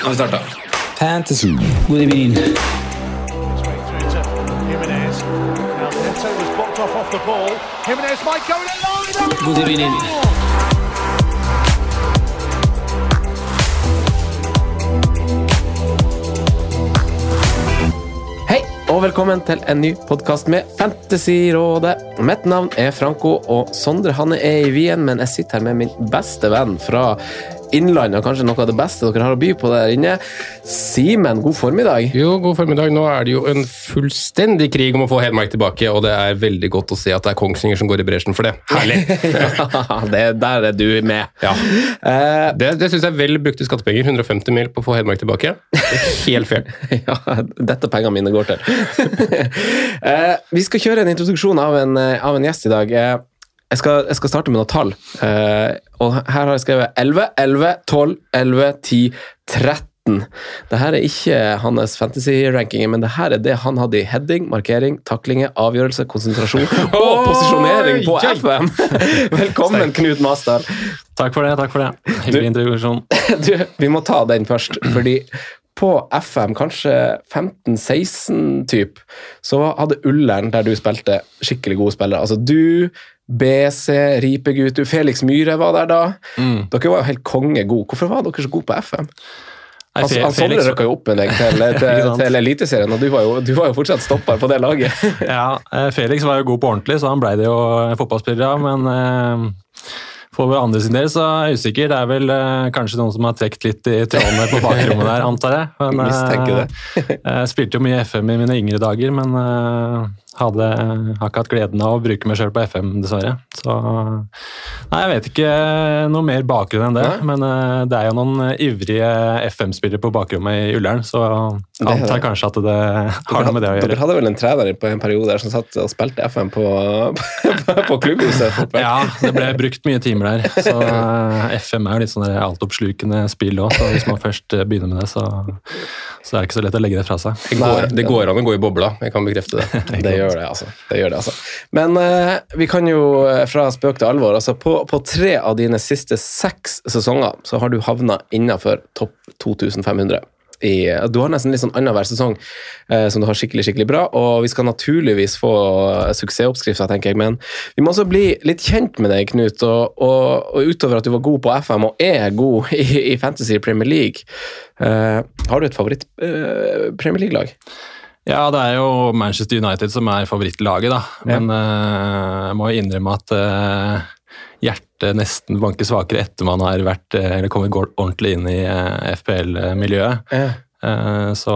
Nå har vi starta. Fantasy. God evening. God evening. Hei, og velkommen til en ny podkast med Fantasyrådet. Mitt navn er Franco, og Sondre han er i Wien, men jeg sitter her med min beste venn fra Innlandet, og kanskje noe av det beste dere har å by på der inne. Simen, god formiddag. Jo, god formiddag. Nå er det jo en fullstendig krig om å få Hedmark tilbake, og det er veldig godt å se at det er Kongsvinger som går i bresjen for det. Herlig! Ja, det, der er du med. Ja. Uh, Det, det syns jeg er vel brukte skattepenger. 150 mil på å få Hedmark tilbake. Er Helt fair. ja, dette pengene mine går til. uh, vi skal kjøre en introduksjon av en, eh, av en gjest i dag. Eh, jeg, skal, jeg skal starte med noen tall. Uh, og her har jeg skrevet 11, 11, 12, 11, 10, 13. Dette er ikke hans fantasy-rankinger, men dette er det han hadde i heading, markering, taklinger, avgjørelse, konsentrasjon og posisjonering på oi. FM. Velkommen, Knut Master. Takk for det. takk for det. Hyggelig introduksjon. Du, vi må ta den først, fordi på FM, kanskje 15-16 typ, så hadde Ullern, der du spilte, skikkelig gode spillere. Altså du, BC, Ripegutu Felix Myhre var der da. Mm. Dere var jo helt kongegode. Hvorfor var dere så gode på FM? Nei, Altså, han Sondre røkka jo opp med deg til, til, til Eliteserien, og du var, jo, du var jo fortsatt stopper på det laget. Ja, eh, Felix var jo god på ordentlig, så han blei det jo fotballspiller av. Men eh, for andre sin del så er jeg usikker. Det er vel eh, kanskje noen som har trukket litt i trådene på bakrommet der, antar jeg. Men, eh, jeg spilte jo mye FM i mine yngre dager, men eh, hadde, har ikke hatt gleden av å bruke meg sjøl på FM, dessverre. Så Nei, jeg vet ikke noe mer bakgrunn enn det. Nei. Men eh, det er jo noen ivrige FM-spillere på bakrommet i Ullern, så er antar det. kanskje at det har noe med det å Dere gjøre. hadde vel en trener på en periode der som satt og spilte FM på, på, på klubbhuset? Ja, det ble brukt mye timer der. Så eh, FM er jo litt sånn altoppslukende spill òg, så hvis man først eh, begynner med det, så, så er det ikke så lett å legge det fra seg. Det går, det går an å gå i bobla, jeg kan bekrefte det. Det gjør det, altså. Det gjør det, altså. Men eh, vi kan jo eh, fra spøk til alvor. altså På, på tre av dine siste seks sesonger så har du havna innafor topp 2500. I, du har nesten litt sånn annenhver sesong eh, som du har skikkelig skikkelig bra, og vi skal naturligvis få eh, suksessoppskrifter, tenker jeg, men vi må også bli litt kjent med deg, Knut. Og, og, og utover at du var god på FM og er god i, i Fantasy Premier League, eh, har du et favoritt-Premier League-lag? Ja, det er jo Manchester United som er favorittlaget, da. Men eh, jeg må jo innrømme at eh, hjertet nesten banker svakere etter man har vært, eh, eller kommet ordentlig inn i FPL-miljøet. Ja. Så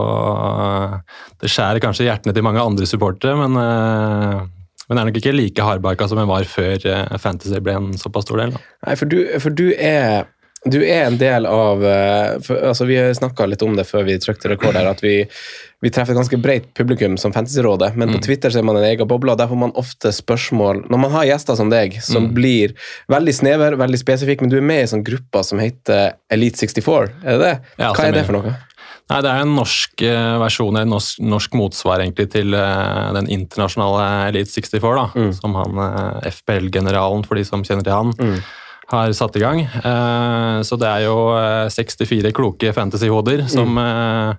det skjærer kanskje hjertene til mange andre supportere, men, men er nok ikke like hardbarka som jeg var før Fantasy ble en såpass stor del. Da. Nei, for du, for du er du er en del av eh, for, altså Vi snakka litt om det før vi trykte rekord her, at vi, vi treffer et ganske bredt publikum som Fantasyrådet, men på Twitter så er man en egen boble, og der får man ofte spørsmål. Når man har gjester som deg, som blir veldig snever, veldig spesifikk, men du er med i en sånn gruppe som heter Elite 64, er det det? Ja, Hva er det for noe? Nei, Det er en norsk eh, versjon, en norsk, norsk motsvar egentlig til eh, den internasjonale Elite 64, da, som han FPL-generalen, for de som kjenner til han, har satt i gang. Eh, så det er jo eh, 64 kloke fantasy-hoder som mm.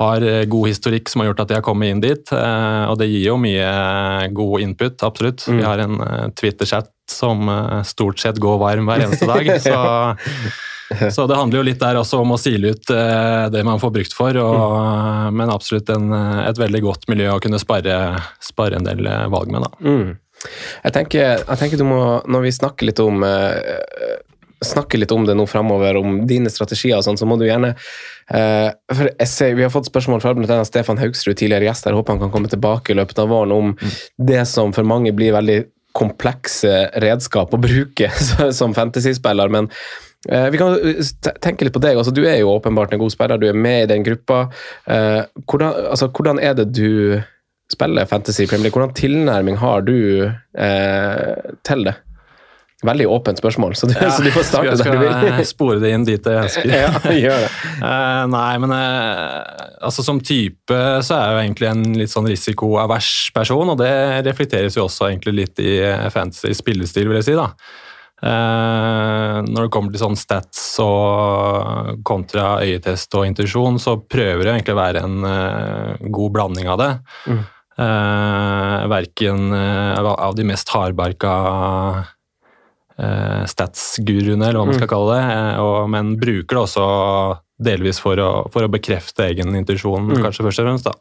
har eh, god historikk som har gjort at de har kommet inn dit. eh, og det gir jo mye eh, god input, absolutt. Vi har en eh, Twitter-chat som eh, stort sett går varm hver eneste dag. så Så det handler jo litt der også om å sile ut eh, det man får brukt for, og, Mm. men absolutt en, eh, et veldig godt miljø å kunne spare, spare en del eh, valg med. da. Mm. Jeg, tenker, jeg tenker du må, når vi snakker litt om eh, snakker litt om det nå framover, om dine strategier og sånn, så må du gjerne eh, for jeg ser, Vi har fått spørsmål fra bl.a. Stefan Haugsrud, tidligere gjest her, håper han kan komme tilbake i løpet av våren, om det som for mange blir veldig komplekse redskap å bruke som fantasyspiller. Men eh, vi kan tenke litt på deg. altså Du er jo åpenbart en god spiller, du er med i den gruppa. Eh, hvordan, altså, hvordan er det du spiller Fantasy Premier League? Hvordan tilnærming har du eh, til det? Veldig åpent spørsmål, så du, så du får starte der du skal spore det inn dit jeg ønsker. Ja, gjør det. Uh, nei, men uh, altså som type så er jeg jo egentlig en litt sånn risikoavers person, og det reflekteres jo også egentlig litt i eh, fantasy spillestil, vil jeg si. da. Uh, når det kommer til sånn stats og kontra øyetest og intensjon, så prøver jeg egentlig å være en god blanding av det. Mm. Eh, verken eh, av de mest hardbarka eh, statsguruene, eller hva man skal kalle det, eh, og, men bruker det også delvis for å, for å bekrefte egen intensjon, Mm. kanskje først og fremst. da.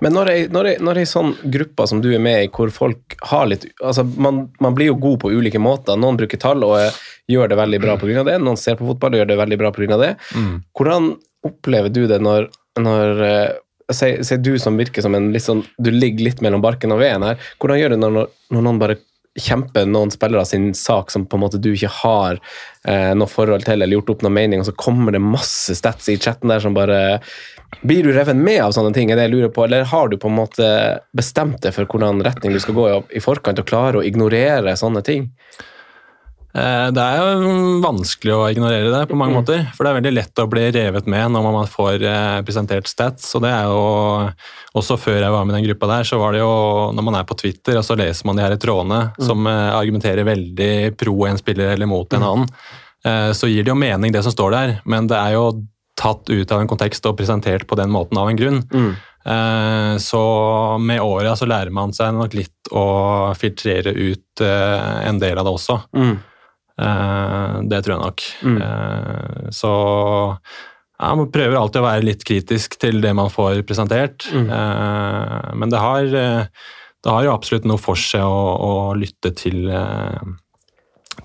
Men når ei, når, sånn gruppe som du er med i, hvor folk har litt altså man, man blir jo god på ulike måter. Noen bruker tall og eh, gjør det veldig bra pga. det. Noen ser på fotball og gjør det veldig bra pga. det. Mm. Hvordan opplever du det når, når eh, Si du som virker som en litt sånn Du ligger litt mellom barken og veden her. Hvordan gjør du når, når noen bare kjemper noen spillere sin sak som på en måte du ikke har eh, noe forhold til eller gjort opp noe mening, og så kommer det masse stats i chatten der som bare Blir du revet med av sånne ting, er det jeg lurer på, eller har du på en måte bestemt deg for hvordan retning du skal gå i, i forkant, og klare å ignorere sånne ting? Eh, Det er jo vanskelig å ignorere det på mange Mm. måter. For det er veldig lett å bli revet med når man får eh, presentert stats. Og det er jo Også før jeg var med i den gruppa der, så var det jo Når man er på Twitter og så leser man de her trådene Mm. som eh, argumenterer veldig pro en spiller eller mot en annen, eh, så gir det jo mening, det som står der. Men det er jo tatt ut av en kontekst og presentert på den måten av en grunn. Eh, Så med åra så lærer man seg nok litt å filtrere ut en del av det også. Eh, Det tror jeg nok. Mm. Eh, Så ja, man prøver alltid å være litt kritisk til det man får presentert. Mm. Eh, Men det har, det har jo absolutt noe for seg å, å lytte til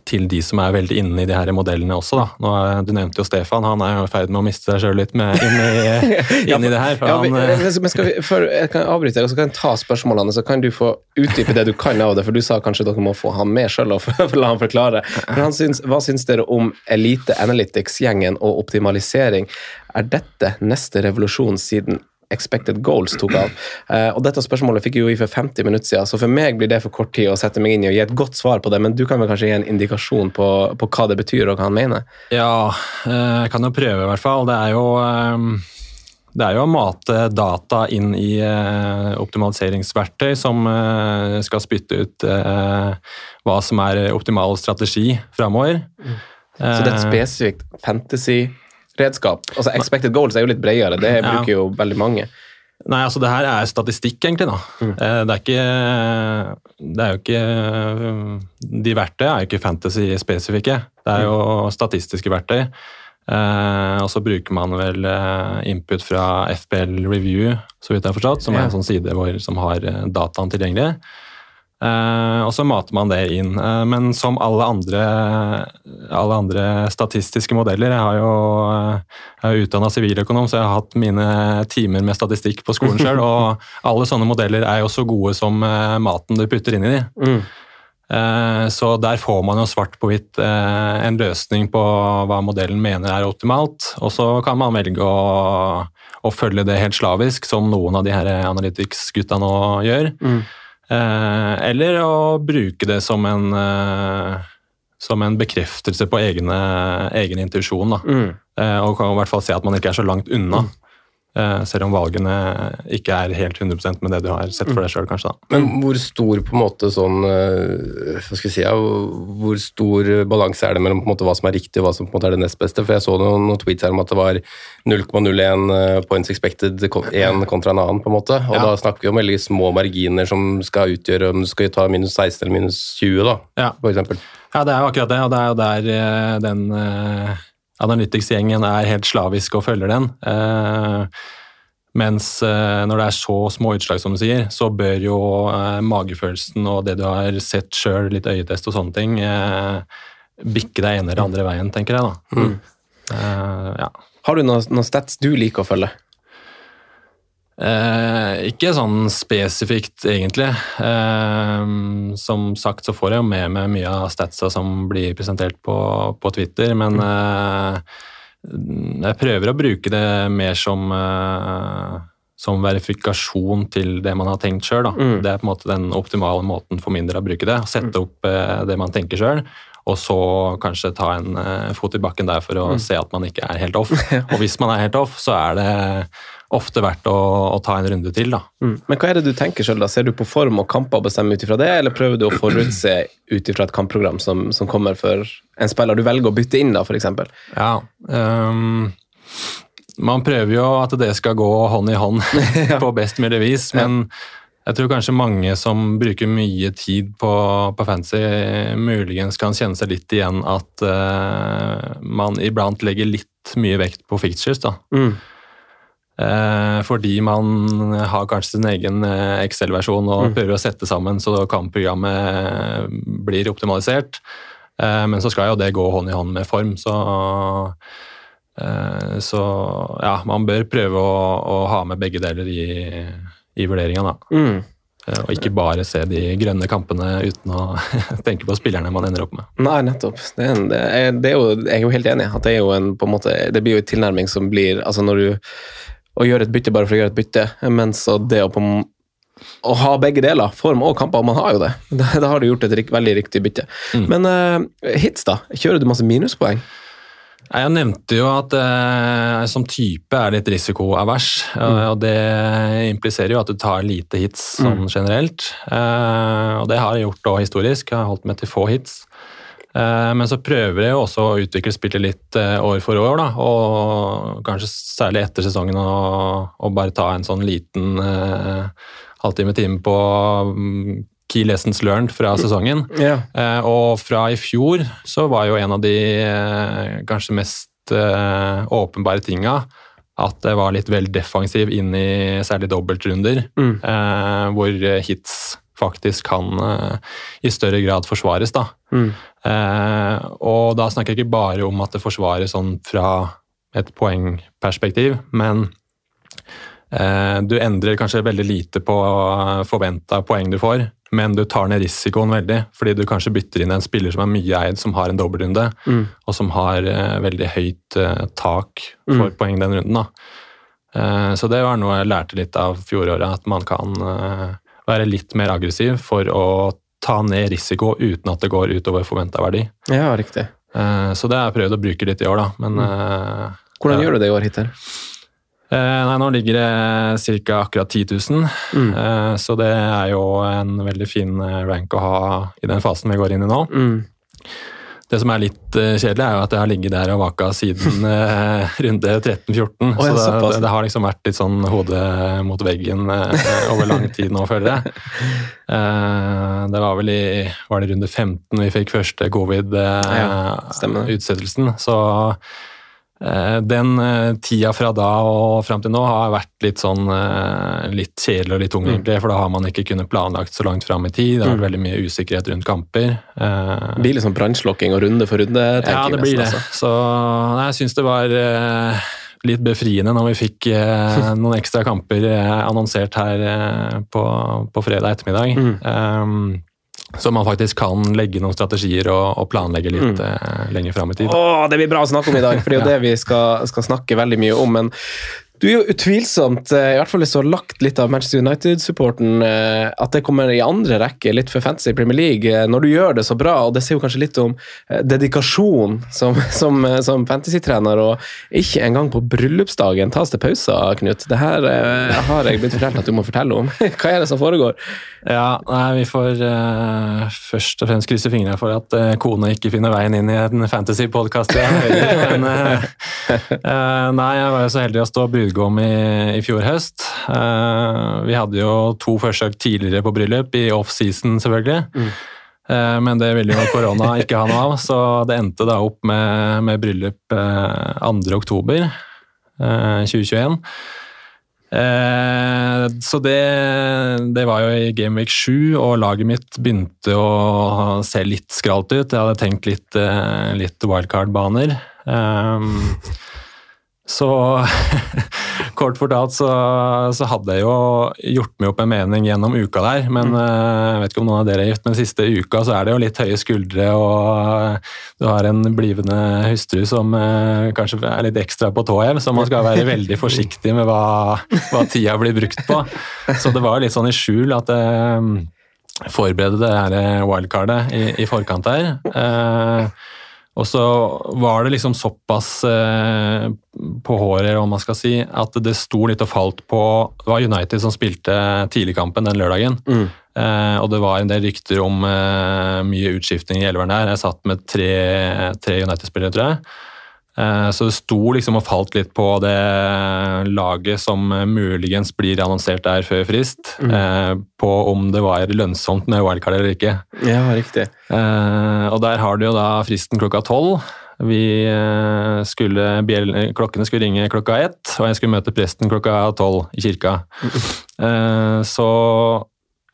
til de som er veldig inne i de her modellene også. Da. Nå, du nevnte jo Stefan, han er jo i ferd med å miste seg sjøl litt med, inn, i, inn i det her. Ja, han, eh, men skal vi, før jeg kan avbryte deg, så kan jeg ta spørsmålene, så kan du få utdype det du kan av det, for du sa kanskje dere må få han med sjøl og for, la han forklare. Men han syns, hva syns dere om Elite Analytics-gjengen og optimalisering? Er dette neste revolusjon siden Expected Goals tok av? Eh, og Dette spørsmålet fikk jeg jo i for 50 minutter siden, så for meg blir det for kort tid å sette meg inn i og gi et godt svar på det, men du kan vel kanskje gi en indikasjon på, på hva det betyr og hva han mener? Ja, eh, jeg kan jo prøve i hvert fall. Det er jo, um det er jo å mate data inn i optimaliseringsverktøy som skal spytte ut hva som er optimal strategi framover. Så det er et spesifikt fantasy-redskap. Altså Expected goals er jo litt bredere, det bruker jo veldig mange. Nei, altså det her er statistikk, egentlig. da. Mm. Det er ikke Det er jo ikke De verktøy er jo ikke fantasy-spesifikke. Det er jo statistiske verktøy. Eh, og så bruker man vel eh, input fra FBL Review, så vidt jeg har forstått, som er en sånn side hvor, som har eh, dataen tilgjengelig. Eh, og så mater man det inn. Uh, men som alle andre, alle andre statistiske modeller Jeg har jo uh, jeg er utdanna siviløkonom, så jeg har hatt mine timer med statistikk på skolen sjøl. og alle sånne modeller er jo så gode som eh, maten du putter inn i de. Mm. Eh, Så der får man jo svart på hvitt eh, en løsning på hva modellen mener er optimalt. Og så kan man velge å, å følge det helt slavisk, som noen av de her analytics-gutta nå gjør. Mm. Eh, Eller å bruke det som en, eh, som en bekreftelse på egne, egen intuisjon. Mm. Eh, Og i hvert fall se at man ikke er så langt unna. eh, Selv om valgene ikke er helt 100% med det du har sett for deg sjøl, kanskje. da. Men hvor stor på en måte sånn eh, Hva skal jeg si, ja, hvor stor balanse er det mellom på en måte hva som er riktig og hva som på en måte er det nest beste? For jeg så noen, noen tweets her om at det var 0,01 points expected én kontra en annen, på en måte. Og Ja. da snakker vi om veldig små marginer som skal utgjøre om du skal ta minus 16 eller minus 20, da, Ja. for eksempel. Ja, det er jo akkurat det, og det er jo der eh, den eh, Analytics-gjengen er helt slavisk og følger den. Eh, mens eh, når det er så små utslag som du sier, så bør jo eh, magefølelsen og det du har sett sjøl, litt øyetest og sånne ting, bikke deg ene eller andre veien, tenker jeg da. Mm. Ja. Har du noen, noen stats du liker å følge? Eh, ikke sånn spesifikt, egentlig. Eh, som sagt så får jeg jo med meg mye av statsa som blir presentert på, på Twitter, men eh, jeg prøver å bruke det mer som, eh, som verifikasjon til det man har tenkt sjøl. Mm. Det er på en måte den optimale måten for min del å bruke det. Sette opp eh, det man tenker sjøl, og så kanskje ta en eh, fot i bakken der for å Mm. se at man ikke er helt off. Og hvis man er helt off, så er det ofte verdt å, å ta en runde til, da. Mm. Men hva er det du tenker selv da? Ser du på form og kamper og bestemmer ut ifra det, eller prøver du å forutse ut ifra et kampprogram som, som kommer for en spiller du velger å bytte inn, da, f.eks.? Ja. Um, man prøver jo at det skal gå hånd i hånd på best mulig vis, men jeg tror kanskje mange som bruker mye tid på, på fancy, muligens kan kjenne seg litt igjen at uh, man iblant legger litt mye vekt på fictures. da. Mm. Eh, fordi man har kanskje sin egen eh, Excel-versjon og Mm. prøver å sette sammen så kampprogrammet blir optimalisert. Eh, men så skal jo det gå hånd i hånd med form, så eh, Så ja, man bør prøve å, å ha med begge deler i, i vurderinga, da. Mm. Eh, Og ikke bare se de grønne kampene uten å tenke på spillerne man ender opp med. Nei, nettopp. Det er, en, det er, det er jo, jeg er jo helt enig. at Det er jo en, på en måte, det blir jo en tilnærming som blir altså når du Å gjøre et bytte bare for å gjøre et bytte, mens det å på å ha begge deler, form og kamper, man har jo det. Da, da har du gjort et rik, veldig riktig bytte. Men uh, hits, da? Kjører du masse minuspoeng? Jeg nevnte jo at eh, som type er litt risikoavers. og- Og det impliserer jo at du tar lite hits sånn generelt. Eh, Og det har jeg gjort også historisk. Jeg har holdt meg til få hits. Eh, Men så prøver jeg jo også å utvikle spillet litt eh, år for år, da. Og kanskje særlig etter sesongen å, bare ta en sånn liten eh, halvtime-time på mm, key lessons learned fra sesongen. Yeah. Eh, og fra i fjor så var jo en av de eh, kanskje mest eh, åpenbare tinga at det var litt vel defensiv inn i særlig dobbeltrunder, Mm. eh, hvor hits faktisk kan uh, i større grad forsvares. da. Mm. Uh, og da snakker jeg ikke bare om at det forsvares sånn fra et poengperspektiv, men uh, du endrer kanskje veldig lite på forventa poeng du får, men du tar ned risikoen veldig, fordi du kanskje bytter inn en spiller som er mye eid, som har en dobbeltrunde, Mm. og som har veldig høyt tak for Mm. poeng den runden. da. Så det var noe jeg lærte litt av fjoråret, at man kan være litt mer aggressiv for å ta ned risiko uten at det går utover forventa verdi. Ja, riktig. Eh, Så det har jeg prøvd å bruke litt i år, da. Men mm. Hvordan ja. gjør du det i år hittil? Eh, Nei, nå ligger det ca. akkurat 10 000, Mm. eh, så det er jo en veldig fin eh, rank å ha i den fasen vi går inn i nå. Mm. Det som er litt eh, kjedelig, er jo at jeg har ligget der og vaka siden eh, runde 13-14. Oh, ja, så det, det, har liksom vært litt sånn hodet mot veggen eh, over lang tid nå, føler jeg. Eh, det var vel i var det runde 15 vi fikk første Ja, covid-utsettelsen. så eh, den eh, tida fra da og fram til nå har vært litt sånn eh, litt kjedelig og litt tung, Mm. egentlig. For da har man ikke kunnet planlagt så langt fram i tid. Det har vært Mm. veldig mye usikkerhet rundt kamper. Eh, Det blir sånn brannslokking og runde for runde? ja, det blir det. nesten, altså. Så nei, jeg syns det var eh, litt befriende når vi fikk eh, noen ekstra kamper eh, annonsert her eh, på, på fredag ettermiddag. Mm. Um, så man faktisk kan legge noen strategier og, og planlegge litt Mm. eh, lenger fram i tid. Åh, det blir bra å snakke om i dag, for det er jo det vi skal, skal snakke veldig mye om. Men du er jo utvilsomt, eh, i hvert fall hvis du har lagt litt av Manchester United-supporten, eh, at det kommer i andre rekke, litt for fantasy i Premier League. Eh, Når du gjør det så bra, og det sier jo kanskje litt om dedikasjon som, som, som fantasy-trener, og ikke engang på bryllupsdagen tas det pauser, Knut. Det her har jeg blitt fortalt at du må fortelle om. Hva er det som foregår? Ja, nei, Vi får uh, først og fremst krysse fingrene for at uh, kona ikke finner veien inn i en fantasy-podkast. Men uh, nei, jeg var jo så heldig å stå brudgom i, i fjor høst. Uh, vi hadde jo to forsøk tidligere på bryllup, i off-season selvfølgelig. Eh, men det ville jo korona ikke ha noe av, så det endte da opp med, med bryllup 2. oktober eh, 2021. Eh, så det, det, var jo i Gameweek 7, og laget mitt begynte å se litt skralt ut. Jeg hadde tenkt litt, eh, litt wildcard-baner. Eh, så kort fortalt så, så, hadde jeg jo gjort meg opp en mening gjennom uka der. Men mm. Eh, jeg vet ikke om noen av dere er gift, men siste uka så er det jo litt høye skuldre, og du har en blivende hustru som eh, kanskje er litt ekstra på tå hev, så man skal være veldig forsiktig med hva, hva, tida blir brukt på. Så det var litt sånn i skjul at jeg forberedte det her wildcardet i, i forkant her. Eh, og så var det liksom såpass eh, på håret, om man skal si, at det sto litt og falt på Det var United som spilte tidligkampen den lørdagen. Mm. Eh, og det var en del rykter om eh, mye utskifting i elveren der. Jeg satt med tre, tre United-spillere, tror jeg. Eh, så det sto liksom og falt litt på det laget som muligens blir annonsert der før frist. Mm. Eh, på om det var lønnsomt med wildcard eller ikke. Ja, riktig. Eh, og der har du jo da fristen klokka tolv. Vi skulle, klokkene skulle ringe klokka ett, og jeg skulle møte presten klokka tolv i kirka. Mm. Så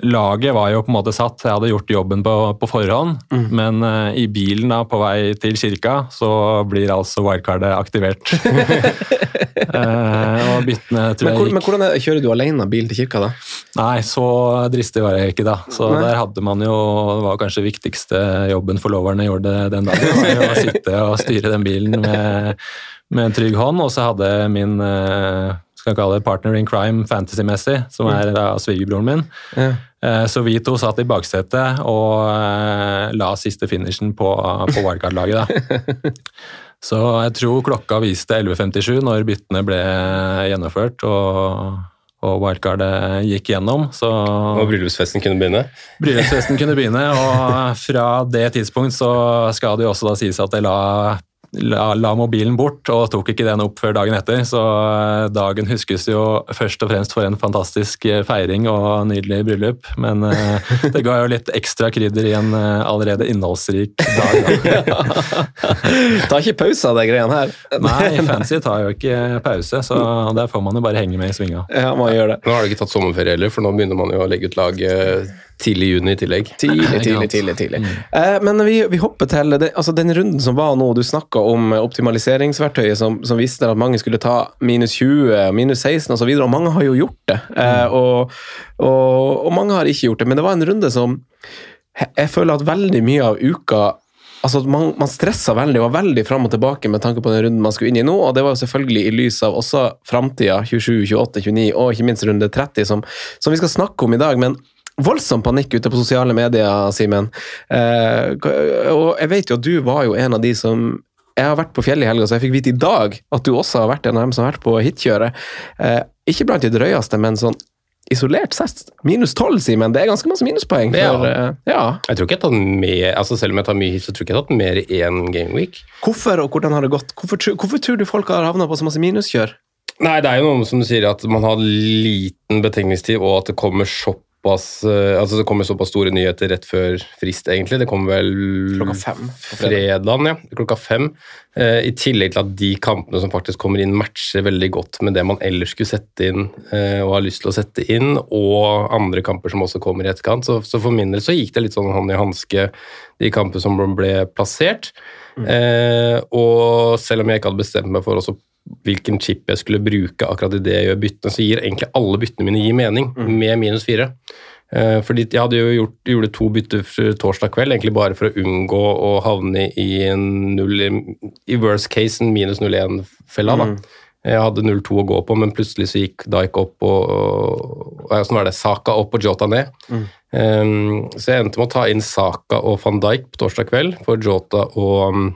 laget var jo på en måte satt, jeg hadde gjort jobben på, på forhånd. Mm. Men uh, i bilen da, på vei til kirka, så blir altså wildcardet aktivert. uh, og byttene tror men, jeg gikk Men hvordan er, kjører du alene bil til kirka, da? Nei, så dristig var jeg ikke da. Så Nei. der hadde man jo Det var kanskje viktigste jobben forloverne gjorde den dagen. Var å sitte og styre den bilen med, med en trygg hånd. Og så hadde min uh, skal kalle det partner in crime fantasy-messig, som er da svigerbroren min. Ja. Eh, så vi to satt i baksetet og eh, la siste finishen på, på wildcard-laget. Så jeg tror klokka viste 11.57 når byttene ble gjennomført. og og wildcardet gikk gjennom. Så og bryllupsfesten kunne begynne? Bryllupsfesten kunne begynne, og fra det tidspunkt så skal det jo også da sies at jeg la la, la, mobilen bort og tok ikke den opp før dagen etter. Så eh, dagen huskes jo først og fremst for en fantastisk eh, feiring og nydelig bryllup. Men uh, det ga jo litt ekstra krydder i en uh, allerede innholdsrik dag. tar ikke pause av de greiene her. Nei, fancy tar jo ikke pause, så der får man jo bare henge med i svinga. Ja, man gjør det. Nå har du ikke tatt sommerferie heller, for nå begynner man jo å legge ut lag Tidlig juni i tillegg. Tidlig, tidlig, tidlig. tidlig. Mm. Eh, men vi, vi, hopper til det, altså den runden som var nå. Du snakka om optimaliseringsverktøyet som, som, viste at mange skulle ta minus 20, minus 16 osv., og, og mange har jo gjort det. Eh, mm. og, og, og, mange har ikke gjort det, men det var en runde som jeg føler at veldig mye av uka altså man, man stressa veldig og var veldig fram og tilbake med tanke på den runden man skulle inn i nå, og det var jo selvfølgelig i lys av også framtida, 27, 28, 29 og ikke minst runde 30, som, som vi skal snakke om i dag. men voldsom panikk ute på sosiale medier, Simen. Eh, og jeg vet jo at du var jo en av de som jeg har vært på fjellet i helga, så jeg fikk vite i dag at du også har vært en av dem som har vært på hitkjøret. Eh, ikke blant de drøyeste, men sånn isolert sett. Minus tolv, Simen. Det er ganske masse minuspoeng. For, ja. Uh, ja. Jeg tror ikke jeg har tatt med, altså Selv om jeg tar mye hit, så tror jeg ikke jeg har tatt mer i én gameweek. Hvorfor, og hvordan har det gått? Hvorfor, hvorfor tror du folk har havna på så masse minuskjør? Nei, det er jo noe som sier, at man har liten betegningstid, og at det kommer shop såpass eh, altså Det kommer såpass store nyheter rett før frist, egentlig. Det kommer vel klokka fem. Fredagen, ja. Klokka fem. Eh, I tillegg til at de kampene som faktisk kommer inn, matcher veldig godt med det man ellers skulle sette inn eh, og har lyst til å sette inn, og andre kamper som også kommer i etterkant. Så, så for min del så gikk det litt sånn hånd i hanske, de kampene som ble plassert. Mm. Eh, og selv om jeg ikke hadde bestemt meg for også hvilken chip jeg skulle bruke akkurat i det jeg gjør byttene, så gir egentlig alle byttene mine gir mening mm. med minus fire. Eh, fordi jeg hadde jo gjort, gjorde to bytter torsdag kveld, egentlig bare for å unngå å havne i en null, i worst case en minus 0-1-fella. Mm. Jeg hadde 0-2 å gå på, men plutselig så gikk Dike opp og, og, og var det, Saka opp og Jota ned. Mm. Um, så jeg endte med å ta inn Saka og van Dijk på torsdag kveld, for Jota og um,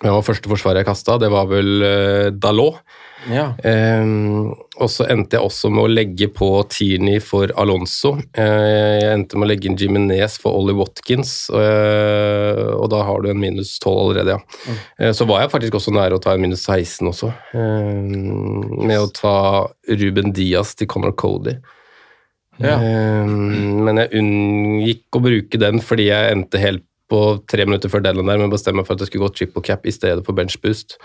det var første forsvaret jeg kasta, det var vel uh, Dalot. Ja. Um, og så endte jeg også med å legge på Tierney for Alonso. Uh, jeg endte med å legge inn Jiminez for Ollie Watkins, uh, og da har du en minus 12 allerede, ja. Mm. Uh, så var jeg faktisk også nære å ta en minus 16 også, med å ta Ruben Diaz til Conor Cody. Ja. Men jeg unngikk å bruke den fordi jeg endte helt på tre minutter før deadline der men å bestemme for at jeg skulle gå triple cap i stedet for bench boost.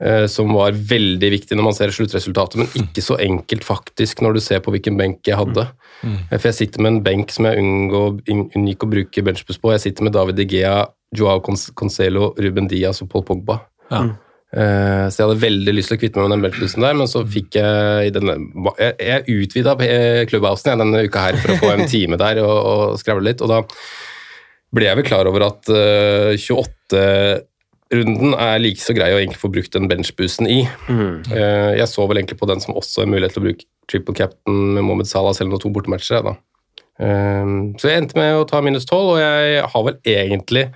eh, Som var veldig viktig når man ser sluttresultatet, men ikke så enkelt faktisk når du ser på hvilken benk jeg hadde. Eh, For jeg sitter med en benk som jeg unngår un- unngikk å bruke benchboost på. Jeg sitter med David Igea, Joao Concelo, Ruben Diaz og Paul Pogba. Ja. Eh, Så jeg hadde veldig lyst til å kvitte meg med den benchboosten der, men så fikk jeg i denne Jeg, jeg utvida klubbhousen denne uka her for å få en time der og, og skravle litt, og da ble jeg vel klar over at uh, 28-runden er like så grei å egentlig få brukt den benchboosten i. Eh, jeg så vel egentlig på den som også en mulighet til å bruke triple captain med Mohammed Salah, selv om det er to bortematcher. da. Eh, så jeg endte med å ta minus 12, og jeg har vel egentlig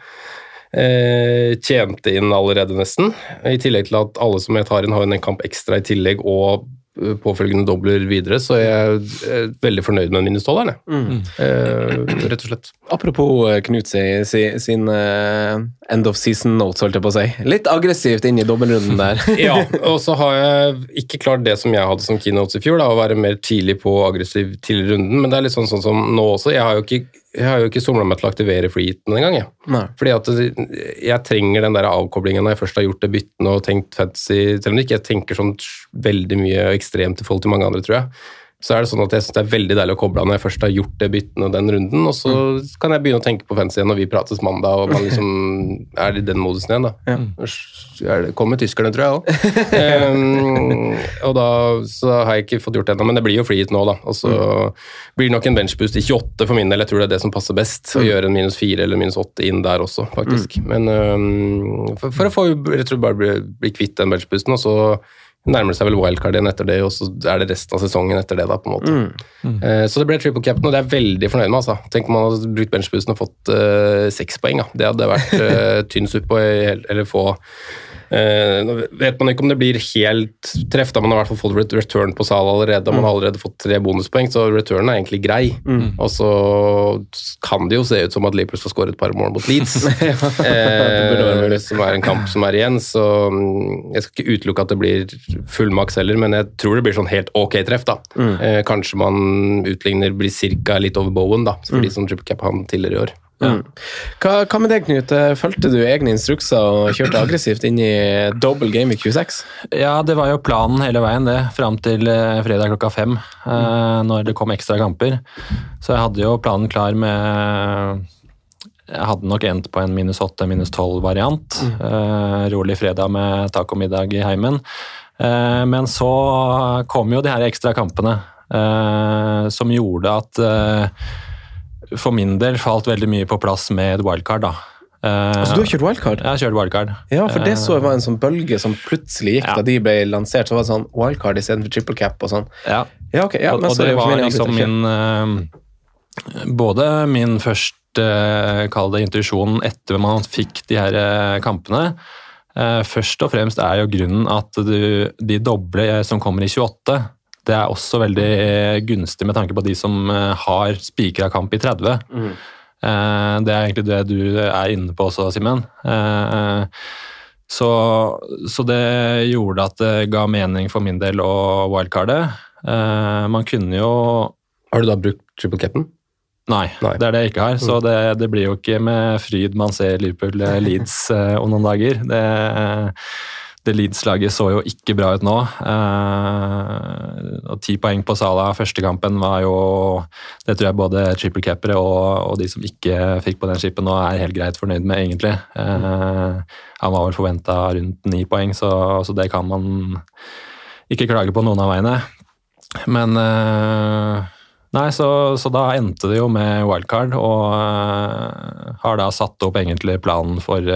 tjente tjent inn allerede, nesten. I tillegg til at alle som jeg tar inn, har en kamp ekstra i tillegg, og eh, påfølgende dobler videre, så jeg er veldig fornøyd med den jeg. 12-eren. Eh, rett og slett. Apropos eh, Knut sin, sin, sin eh, end of season notes, holdt jeg på å si. Litt aggressivt inn i dobbeltrunden der. ja, og så har jeg ikke klart det som jeg hadde som keynotes i fjor, da, å være mer tidlig på aggressiv til runden, men det er litt sånn, sånn som nå også. Jeg har jo ikke, jeg har jo ikke somla meg til å aktivere freeheaten engang. Jeg. Nei. Fordi at jeg trenger den der avkoblingen når jeg først har gjort det byttene og tenkt fantasy, selv om ikke jeg tenker sånn veldig mye ekstremt i forhold til mange andre, tror jeg. Så er det sånn at jeg synes det er veldig deilig å koble av når jeg først har gjort det byttene den runden, og så kan jeg begynne å tenke på fans igjen når vi prates mandag og man liksom er i den modusen igjen. da. Ja. det kommer tyskerne, tror jeg òg. og da så har jeg ikke fått gjort det ennå, men det blir jo free nå, da. Og så blir det nok en benchboost i 28 for min del. Jeg tror det er det som passer best. Å gjøre en minus 4 eller minus 8 inn der også, faktisk. Men um, for, for å få jeg tror bare bli, bli kvitt den benchboosten, og så nærmer seg vel wildcard igjen etter det, og så er det resten av sesongen etter det, da, på en måte. Eh, så det ble triple captain, og det er jeg veldig fornøyd med, altså. Tenk om man hadde brukt benchboosten og fått seks seks poeng, da. Det hadde vært uh, tynn suppe, å eller få Eh, nå vet man ikke om det blir helt treff, da man har i hvert fall fått return på Sala allerede. og Man har allerede fått tre bonuspoeng, så returnen er egentlig grei. Og så kan det jo se ut som at Liverpool skal skåre et par mål mot Leeds, Det som er en kamp som er igjen. Så mm, jeg skal ikke utelukke at det blir full maks heller, men jeg tror det blir sånn helt ok treff. da. Eh, kanskje man utligner blir cirka litt over Bowen, da, for de som triple cap han tidligere i år. Mm. Hva, hva med deg, Knut? Fulgte du egne instrukser og kjørte aggressivt inn i double game i Q6? Ja, det var jo planen hele veien, det. Fram til eh, fredag klokka fem, eh, når det kom ekstra kamper. Så jeg hadde jo planen klar med Jeg hadde nok endt på en minus åtte, minus tolv-variant. Eh, rolig fredag med tacomiddag i heimen. Eh, men så kom jo de her ekstra kampene, eh, som gjorde at eh, for min del falt veldig mye på plass med et wildcard, da. Uh, Altså, du har kjørt wildcard? Jeg har kjørt wildcard. Ja, for det så jeg var en sånn bølge som plutselig gikk Ja. da de ble lansert. Så var det sånn wildcard istedenfor triple cap og sånn. Ja. Ja, ok. Ja, og, og det var liksom min uh, Både min første, uh, kall det intuisjon, etter man fikk de her uh, kampene. Eh, først og fremst er jo grunnen at du, de doble eh, som kommer i 28, det er også veldig eh, gunstig med tanke på de som eh, har spikra kamp i 30. Mm. Det er egentlig det du er inne på også, Simen. Eh, Så, så det gjorde at det ga mening for min del å wildcarde. Eh, Man kunne jo Har du da brukt triple capen? Nei, Nei. det er det jeg ikke har. Så det, det blir jo ikke med fryd man ser Liverpool eh, Leeds eh, om noen dager. Det, det Leeds-laget så jo ikke bra ut nå. Eh, og Ti poeng på Sala første kampen var jo Det tror jeg både triple cappere og, og de som ikke fikk på den skipen nå, er helt greit fornøyd med, egentlig. Eh, han var vel forventa rundt ni poeng, så, så det kan man ikke klage på noen av veiene. Men eh, Nei, så, så da endte det jo med wildcard, og eh, har da satt opp egentlig planen for,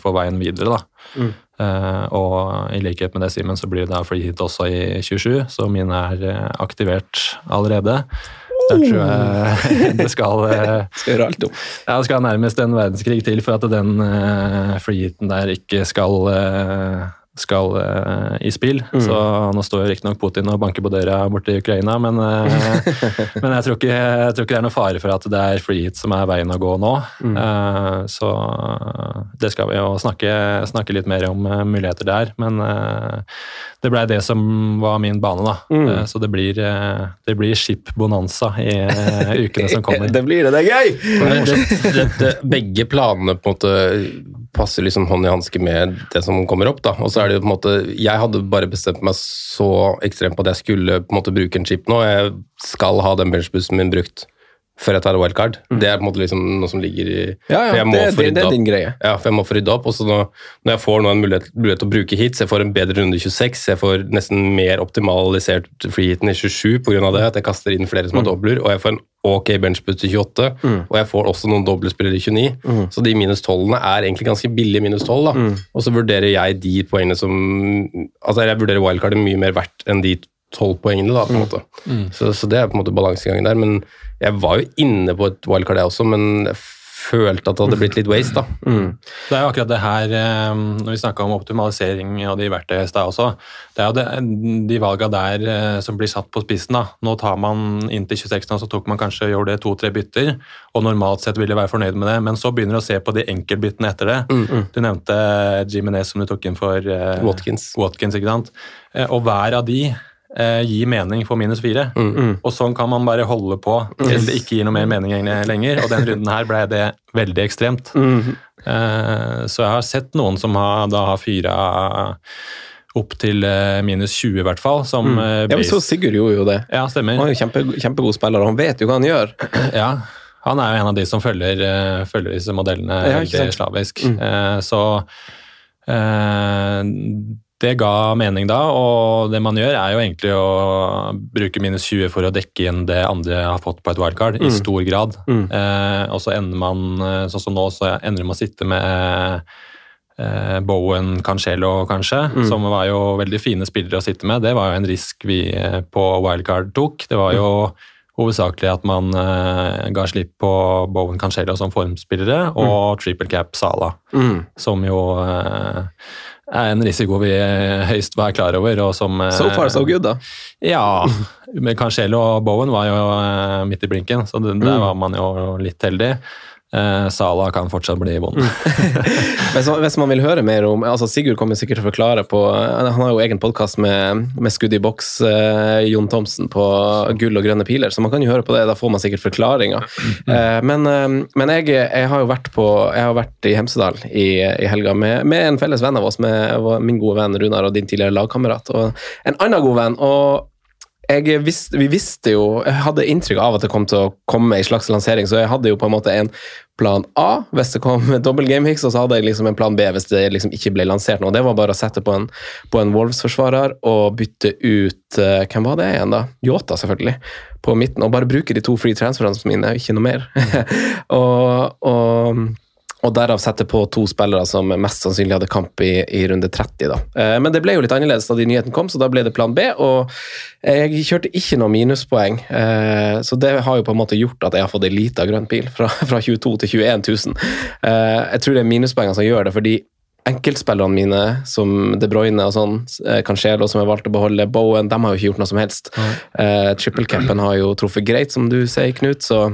for veien videre, da. Eh, og i likhet med det, Simen, så blir det da free hit også i 27, så mine er eh, aktivert allerede. Der tror jeg det skal eh, Skal gjøre alt om. ja, det skal nærmest en verdenskrig til for at den uh, freehiten der ikke skal eh, skal uh, i spill. Så nå står riktignok Putin og banker på døra borte i Ukraina, men, uh, men jeg, tror ikke, jeg tror ikke det er noe fare for at det er freeheat som er veien å gå nå. Eh, så det skal vi jo snakke, snakke litt mer om muligheter der. Men det blei det som var min bane, da. Eh, så det blir, det blir skip-bonanza i ukene som kommer. Det blir det, det er gøy! Det, det, begge planene på en måte passer liksom hånd i hanske med det som kommer opp. da, og så er det jo på en måte, Jeg hadde bare bestemt meg så ekstremt på at jeg skulle på en måte bruke en chip nå. Jeg skal ha den benchbussen min brukt før jeg tar wildcard. Det er på en måte liksom noe som ligger i Ja, ja, det- det- det er din greie. Ja, for jeg må få rydda opp. Og så nå, når jeg får nå en mulighet, mulighet til å bruke hits, jeg får en bedre runde i 26, jeg får nesten mer optimalisert freehiten i 27 pga. det, at jeg kaster inn flere som har dobler, og jeg får en ok benchboost i 28, og jeg får også noen doblespillere i 29. Så de minus 12-ene er egentlig ganske billige minus 12, da. Og så vurderer jeg de poengene som Altså, jeg vurderer wildcardet mye mer verdt enn de 12 poengene, da, på en måte. Så, så det er på en måte balansegangen der. Men jeg var jo inne på et wildcard, jeg også, men jeg følte at det hadde blitt litt waste, da. Det er jo akkurat det her, eh, når vi snakka om optimalisering og de verktøyene i stad også, det er jo det, de valga der eh, som blir satt på spissen. da. Nå tar man inn til 26 nå, så tok man kanskje gjorde det to-tre bytter, og normalt sett ville være fornøyd med det, men så begynner du å se på de enkeltbyttene etter det. Du nevnte Jimenez som du tok inn for eh, Watkins. Watkins ikke sant? Og hver av de eh, gir mening for minus fire. Og sånn kan man bare holde på til det ikke gir noe mer mening lenger. Og den runden her ble det veldig ekstremt. Eh, så jeg har sett noen som har, da har fyra opp til eh, minus 20 i hvert fall. Som eh, Ja, men så base- Sigurd gjorde jo det. Ja, stemmer. Han er jo kjempe, kjempegod spiller, og han vet jo hva han gjør. Ja, han er jo en av de som følger, eh, følger disse modellene veldig slavisk. Eh, så eh, det ga mening da, og det man gjør er jo egentlig å bruke minus 20 for å dekke inn det andre har fått på et wildcard, i stor grad. Eh, og så ender man, eh, sånn som nå, så ender man å sitte med eh, Bowen Cancelo, kanskje, som var jo veldig fine spillere å sitte med. Det var jo en risk vi eh, på wildcard tok. Det var jo hovedsakelig at man eh, ga slipp på Bowen Cancelo som formspillere, og triple cap Sala, som jo eh, er en risiko vi høyst var klar over, og som eh, So far, so good, da. Ja. Men Cancelo og Bowen var jo eh, midt i blinken, så det, der var man jo litt heldig. Eh, Sala kan fortsatt bli vond. Hvis hvis man vil høre mer om altså Sigurd kommer sikkert til å forklare på Han har jo egen podkast med, med Skudd i boks, eh, Jon Thomsen, på Gull og grønne piler, så man kan jo høre på det. Da får man sikkert forklaringer. Eh, men eh, men jeg, jeg har jo vært på Jeg har vært i Hemsedal i, i helga med, med en felles venn av oss, med min gode venn Runar og din tidligere lagkamerat, og en annen god venn. og visste, vi visste jo Jeg hadde inntrykk av at det kom til å komme en slags lansering, så jeg hadde jo på en måte en plan A hvis det kom dobbel gamehicks, og så hadde jeg liksom en plan B hvis det liksom ikke ble lansert noe. Det var bare å sette på en, en Wolves-forsvarer og bytte ut uh, Hvem var det igjen, da? Yota, selvfølgelig. På midten, og bare bruke de to free transferene mine, ikke noe mer. og, og og derav sette på to spillere som mest sannsynlig hadde kamp i, i runde 30. da. Eh, men det ble jo litt annerledes da de nyhetene kom, så da ble det plan B. Og jeg kjørte ikke noe minuspoeng, eh, så det har jo på en måte gjort at jeg har fått ei lita grønn pil fra, fra 22 til 21 000. Eh, jeg tror det er minuspoengene som gjør det, fordi enkeltspillerne mine, som De Bruyne og sånn, Cancelo som jeg valgte å beholde, Bowen, de har jo ikke gjort noe som helst. Mm. Triple capen har jo truffet greit, som du sier, Knut, så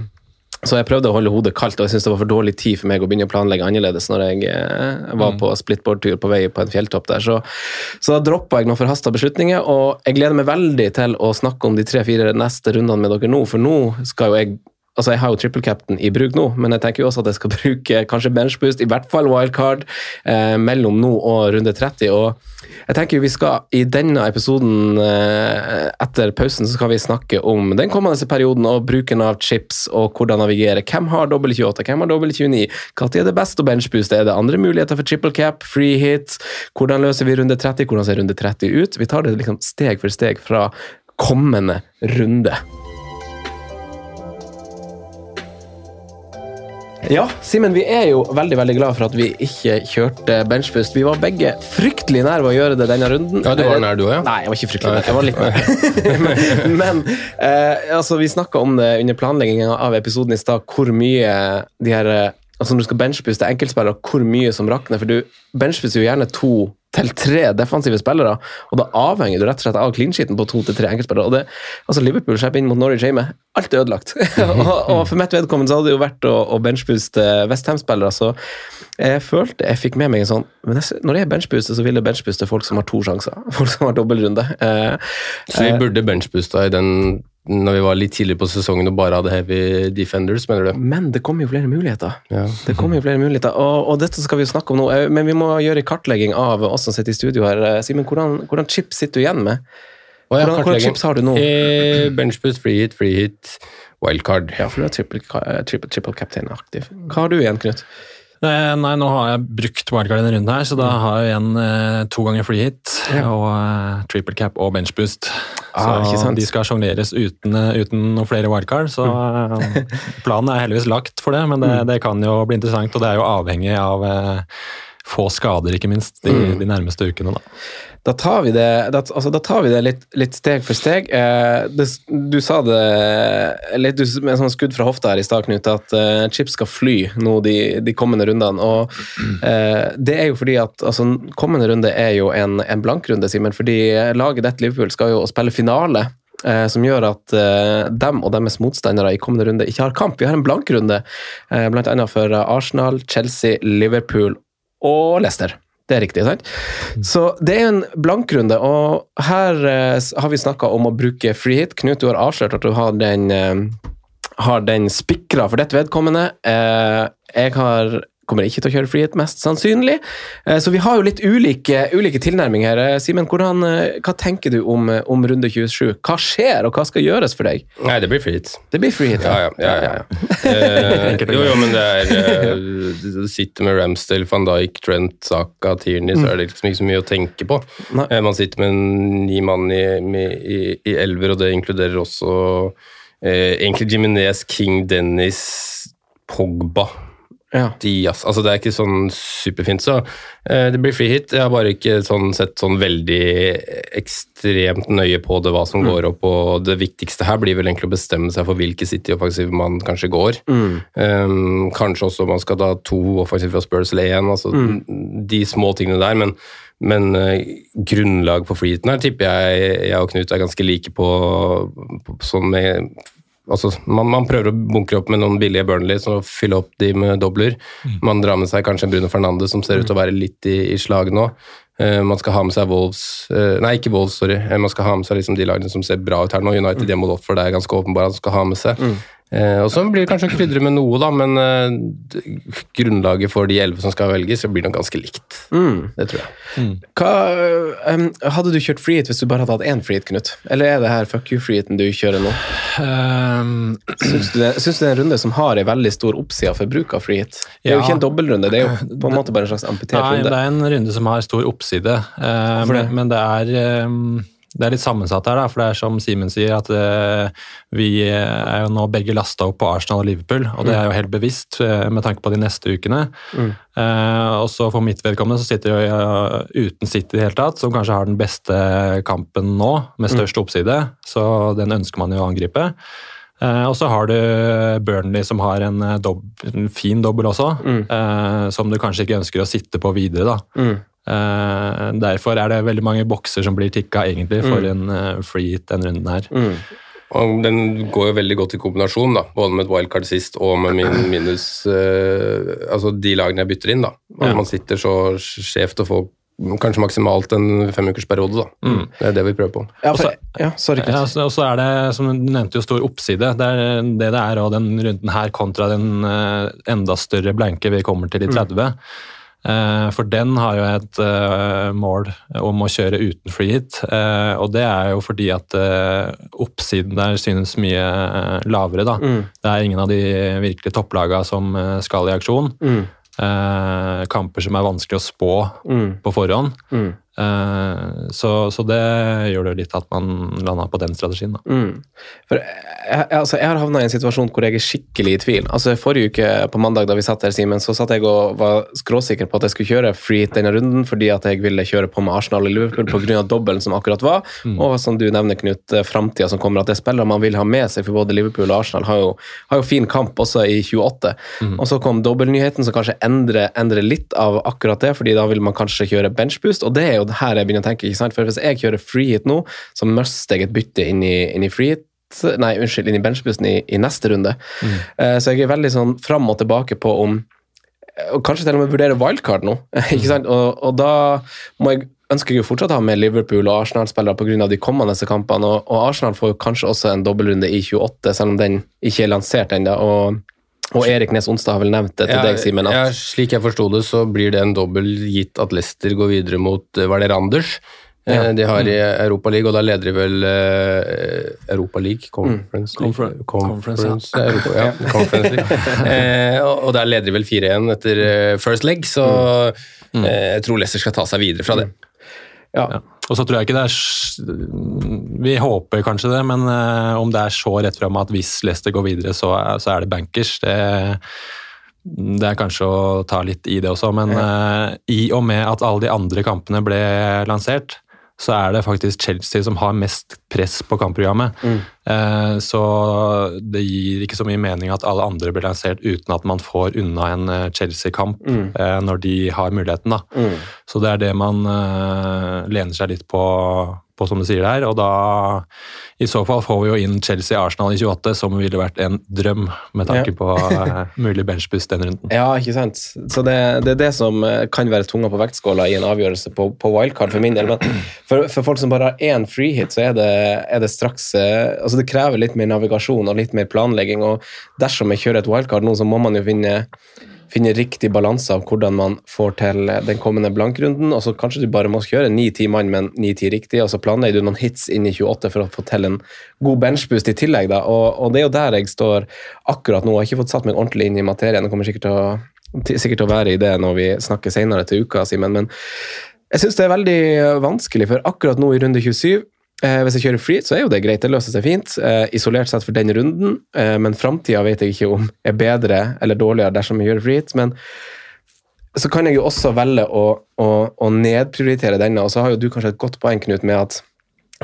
så jeg prøvde å holde hodet kaldt, og jeg syntes det var for dårlig tid for meg å begynne å planlegge annerledes når jeg eh, var på splitboard-tur på vei på en fjelltopp der. Så, så da droppa jeg noen forhasta beslutninger, og jeg gleder meg veldig til å snakke om de tre-fire neste rundene med dere nå, for nå skal jo jeg Altså, Jeg har jo triple captain i bruk nå, men jeg tenker jo også at jeg skal bruke kanskje benchboost, i hvert fall wildcard, eh, mellom nå og runde 30. og jeg tenker jo vi skal I denne episoden eh, etter pausen så skal vi snakke om den kommende perioden og bruken av chips og hvordan navigere. Hvem har dobbel 28, hvem har dobbel 29? Når er det best å benchbooste? Er det andre muligheter for triple cap, free hit? Hvordan løser vi runde 30? Hvordan ser runde 30 ut? Vi tar det liksom steg for steg fra kommende runde. Ja, Simen, vi er jo veldig veldig glad for at vi ikke kjørte benchpust. Vi var begge fryktelig nær ved å gjøre det denne runden. Ja, du var nær du òg, ja? Nei, jeg var ikke fryktelig nær. Jeg var litt nær. men men eh, altså, vi snakka om det under planleggingen av episoden i stad, hvor mye de her eh, Altså Når du skal benchpuste enkeltspillere, hvor mye som rakner. For du benchpuster jo gjerne to til tre defensive spillere, og da avhenger du rett og slett av clean-sheeten på to til tre enkeltspillere. og det, altså Liverpool slipper inn mot Norwich hjemme. Alt er ødelagt. og, og for mitt vedkommende så hadde det jo vært å, å benchbooste Westham-spillere, så jeg følte jeg fikk med meg en sånn men jeg, Når jeg benchbooster, så vil jeg benchbooste folk som har to sjanser. Folk som har dobbeltrunde. Eh, Så vi burde benchboosta i den når vi var litt tidlig på sesongen og bare hadde heavy defenders, mener du? Men det kommer jo flere muligheter. Ja. Det kommer jo flere muligheter, og, og dette skal vi jo snakke om nå. eh, Men vi må gjøre en kartlegging av oss som sitter i studio her. Eh, Simen, hvordan, hvordan chips sitter du igjen med? Jeg Hvordan, hvordan chips har du nå? Eh, benchboost, free hit, free hit, wildcard. Ja, for du er triple, eh, triple, triple captain aktiv. Hva har du igjen, Knut? Eh, Nei, nå har jeg brukt wildcard denne runden her, så da har jeg igjen eh, to ganger free hit Ja. og eh, triple cap og bench boost. Ah, ikke så de skal sjongleres uten, uten noen flere wildcard, så eh, planen er heldigvis lagt for det, men det, det kan jo bli interessant, og det er jo avhengig av få skader, ikke minst, de, de nærmeste ukene. da. Da tar vi det, da, altså, da tar vi det litt, litt steg for steg. Eh, det, du sa det litt du, med en sånn skudd fra hofta her i stad, Knut, at eh, chips skal fly nå de, de kommende rundene. og eh, Det er jo fordi at altså, kommende runde er jo en, en blankrunde, Simen. Fordi laget ditt Liverpool skal jo spille finale. eh, Som gjør at eh, dem og deres motstandere i kommende runde ikke har kamp. Vi har en blankrunde, eh, blant annet for Arsenal, Chelsea, Liverpool og Leicester. Det er riktig, sant? Så det er en blankrunde, og her eh, har vi snakka om å bruke free hit. Knut, du har avslørt at du har den, eh, har den spikra for ditt vedkommende. Eh, jeg har kommer ikke til å kjøre frihet, mest sannsynlig. Eh, så vi har jo litt ulike, ulike tilnærminger her. Eh, Simen, eh, hva tenker du om, om runde 27? Hva skjer, og hva skal gjøres for deg? Nei, det blir frihet. Det blir frihet, ja. Ja, ja. ja, ja, Eh, jo, jo, men det er Du sitter med Ramsdale, van Dijk, Trent, Saka, Tierney, så er det liksom ikke så mye å tenke på. Nei. Man sitter med ni mann i, i, i elver, og det inkluderer også eh, egentlig Jiminez, King, Dennis, Pogba. Ja. Diaz. Altså, det er ikke sånn superfint, så eh, det blir free hit. Jeg har bare ikke sånn, sett sånn veldig ekstremt nøye på det, hva som går opp, og det viktigste her blir vel egentlig å bestemme seg for hvilke City offensive man kanskje går. Um, kanskje også man skal da to offensive fra Spurs eller én, altså de små tingene der, men men uh, grunnlag for freeheaten her tipper jeg jeg og Knut er ganske like på, på sånn med Altså, man, man prøver å bunkre opp med noen billige Burnley og fylle opp de med dobler. Man drar med seg kanskje Bruno Fernandes som ser ut til å være litt i, i slag nå. Uh, man skal ha med seg Wolves uh, Nei, ikke Wolves, sorry. Uh, man skal ha med seg liksom de lagene som ser bra ut her nå. United hjemme mot Watford det er ganske åpenbart at man skal ha med seg. Eh, og så blir det kanskje å krydre med noe, da, men eh, grunnlaget for de elleve som skal velges, blir nok ganske likt. Det tror jeg. Hva, um, hadde du kjørt free hvis du bare hadde hatt én free Knut? Eller er det her fuck you-free-hiten du kjører nå? Um, Syns du, det, syns du det er en runde som har en veldig stor oppside for bruk av free hit? Det er jo ikke en dobbeltrunde, det er jo på en måte bare en slags amputert Nei, det er en runde som har stor oppside, um, det? men, det er eh, det er litt sammensatt her, da, for det er som Simen sier, at uh, vi er jo nå begge lasta opp på Arsenal og Liverpool, og det er jo helt bevisst uh, med tanke på de neste ukene. Eh, og så For mitt vedkommende så sitter jeg eh, uten City i det hele tatt, som kanskje har den beste kampen nå, med størst oppside, så den ønsker man jo å angripe. Eh, og så har du Burnley som har en, eh, dob en fin dobbel også, eh, som du kanskje ikke ønsker å sitte på videre. da. Eh, derfor er det veldig mange bokser som blir tikka egentlig for en eh, free hit den runden her. Og den går jo veldig godt i kombinasjon, da, både med et wildcard sist og med min minus uh, Altså de lagene jeg bytter inn, da. At Ja. man sitter så skjevt og får kanskje maksimalt en femukersperiode, da. Det er det vi prøver på. Ja, for, ja, sorry, Ja, og så er det, som du nevnte, jo stor oppside. Det er det det er og den runden her kontra den enda større blanke vi kommer til i 30. Eh, For den har jo et eh, mål om å kjøre uten free eh, og det er jo fordi at eh, oppsiden der synes mye eh, lavere, da. Det er ingen av de virkelig topplaga som eh, skal i aksjon. Mm. kamper som er vanskelig å spå på forhånd. Eh, så, så det gjør det litt at man landa på den strategien. Da. Mm. For jeg, jeg- altså, jeg har havna i en situasjon hvor jeg er skikkelig i tvil. Altså Forrige uke på mandag da vi satt her, Simen, så satt jeg og var skråsikker på at jeg skulle kjøre free hit denne runden fordi at jeg ville kjøre på med Arsenal i Liverpool pga. dobbelen som akkurat var. Og som du nevner, Knut, framtida som kommer. At det er spillere man vil ha med seg, for både Liverpool og Arsenal har jo, har jo fin kamp også i 28. Og så kom dobbeltnyheten som kanskje endrer, endrer litt av akkurat det, fordi da vil man kanskje kjøre benchboost, og det er jo det her jeg begynner å tenke. ikke sant? For hvis jeg kjører freehit nå, så mister jeg et bytte inn i, inn i freehit. Nei, unnskyld, inn i benchbussen i, i neste runde. Eh, så jeg er veldig sånn fram og tilbake på om og kanskje til og med vurdere wildcard nå. ikke sant? Og, og da må jeg, ønsker jeg jo fortsatt å ha med Liverpool og Arsenal-spillere pga. de kommende kampene. Og, og Arsenal får jo kanskje også en dobbeltrunde i 28, selv om den ikke er lansert ennå. Og, og Erik Nes Onsdag har vel nevnt det til Ja, deg, Simen. ja, slik jeg forsto det, så blir det en dobbel gitt at Leicester går videre mot eh, Var det Randers? Eh, Ja. De har i Europa League, og da leder de vel eh, Europa League? Conference League? Confer- Conference, Europa, ja. Conference League. Eh, og, og der leder de vel 4-1 etter eh, first leg, så eh, jeg tror Leicester skal ta seg videre fra det. ja. Ja. Og så tror jeg ikke det er Vi håper kanskje det, men eh, om det er så rett fram at hvis Leicester går videre, så er, så er det bankers. Det, det er kanskje å ta litt i det også, men eh, i og med at alle de andre kampene ble lansert, så er det faktisk Chelsea som har mest press på kampprogrammet. Eh, så det gir ikke så mye mening at alle andre blir lansert uten at man får unna en eh, Chelsea-kamp eh, når de har muligheten. da. Så det er det man eh, lener seg litt på, på, som du sier der. Og da i så fall får vi jo inn Chelsea-Arsenal i 28, som ville vært en drøm med tanke Ja. på eh, mulig benchbust den runden. Ja, ikke sant. Så det, det er det som eh, kan være tunga på vektskåla i en avgjørelse på, på wildcard for min del. Men for, for folk som bare har én free hit, så er det, er det straks eh, Altså det krever litt mer navigasjon og litt mer planlegging. Og dersom jeg kjører et wildcard nå, så må man jo finne finne riktig balanse av hvordan man får til den kommende blankrunden. og så Kanskje du bare må kjøre 9-10 mann, men 9-10 riktig, og så planlegger du noen hits inn i 28 for å få til en god benchboost i tillegg. da, og, og Det er jo der jeg står akkurat nå. Jeg har ikke fått satt meg ordentlig inn i materien. Jeg kommer sikkert til å, sikkert til å være i det når vi snakker senere til uka, Simen. Men jeg syns det er veldig vanskelig, for akkurat nå i runde 27 Eh, hvis jeg kjører free, så er jo det greit. Det løser seg fint, eh, isolert sett for den runden. Eh, men framtida vet jeg ikke om er bedre eller dårligere dersom jeg gjør free. Men så kan jeg jo også velge å, å, å nedprioritere denne. Og så har jo du kanskje et godt poeng, Knut, med at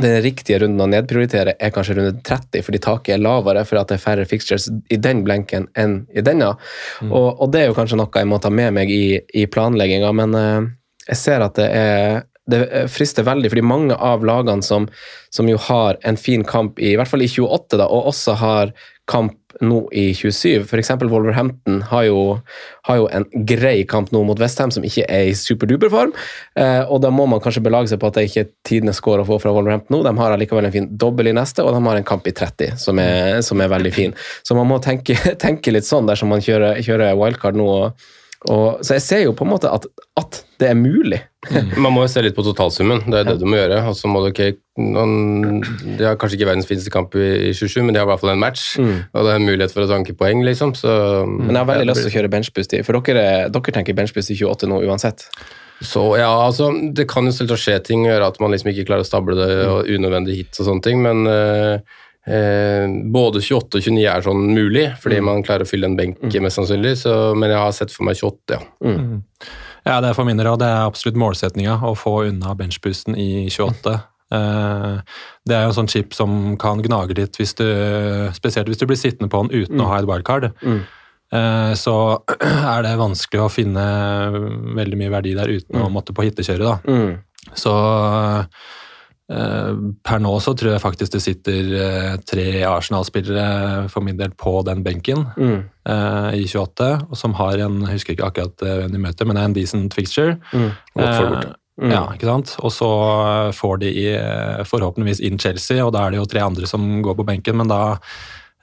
den riktige runden å nedprioritere er kanskje runde 30, fordi taket er lavere for at det er færre fixtures i den blenken enn i denne. Og, og det er jo kanskje noe jeg må ta med meg i, i planlegginga, men eh, jeg ser at det er det frister veldig, fordi mange av lagene som, som jo har en fin kamp, i, i hvert fall i 28, da, og også har kamp nå i 27, f.eks. Wolverhampton har jo, har jo en grei kamp nå mot Westham som ikke er i superduper form, eh, og da må man kanskje belage seg på at det ikke er tidenes score å få fra Wolverhampton nå. De har allikevel en fin dobbel i neste, og de har en kamp i 30 som er, som er veldig fin. Så man må tenke, tenke litt sånn dersom man kjører, kjører wildcard nå. og og, så jeg ser jo på en måte at, at det er mulig. Man må jo se litt på totalsummen, det er det du må gjøre. Og så må du okay, noen, De har kanskje ikke verdens fineste kamp i i 27, men de har i hvert fall en match. Og det er en mulighet for å tanke poeng, liksom. Så, Men jeg har veldig lyst til å kjøre benchboost i, for dere, dere tenker benchboost i 28 nå uansett. Så ja, altså, Det kan jo selvsagt skje ting gjøre at man liksom ikke klarer å stable det, og unødvendig hit og sånne ting, men eh, eh, både 28 og 29 er sånn mulig, fordi man klarer å fylle en benk mest sannsynlig, så, men jeg har sett for meg 28, ja. Ja, det er for min del, og det er absolutt målsettinga å få unna benchboosten i 28. Eh, Det er jo en sånn chip som kan gnage litt, hvis du, spesielt hvis du blir sittende på den uten å ha et wildcard. Mm. Så er det vanskelig å finne veldig mye verdi der uten å måtte på hittekjøret. da. Så eh, per nå så tror jeg faktisk det sitter eh, tre Arsenal-spillere for min del på den benken eh, i 28, og som har en Jeg husker ikke akkurat eh, hvem de møter, men det er en decent fixture. Mm. Eh, Ja, ikke sant? Og så eh, får de eh, forhåpentligvis inn Chelsea, og da er det jo tre andre som går på benken, men da eh,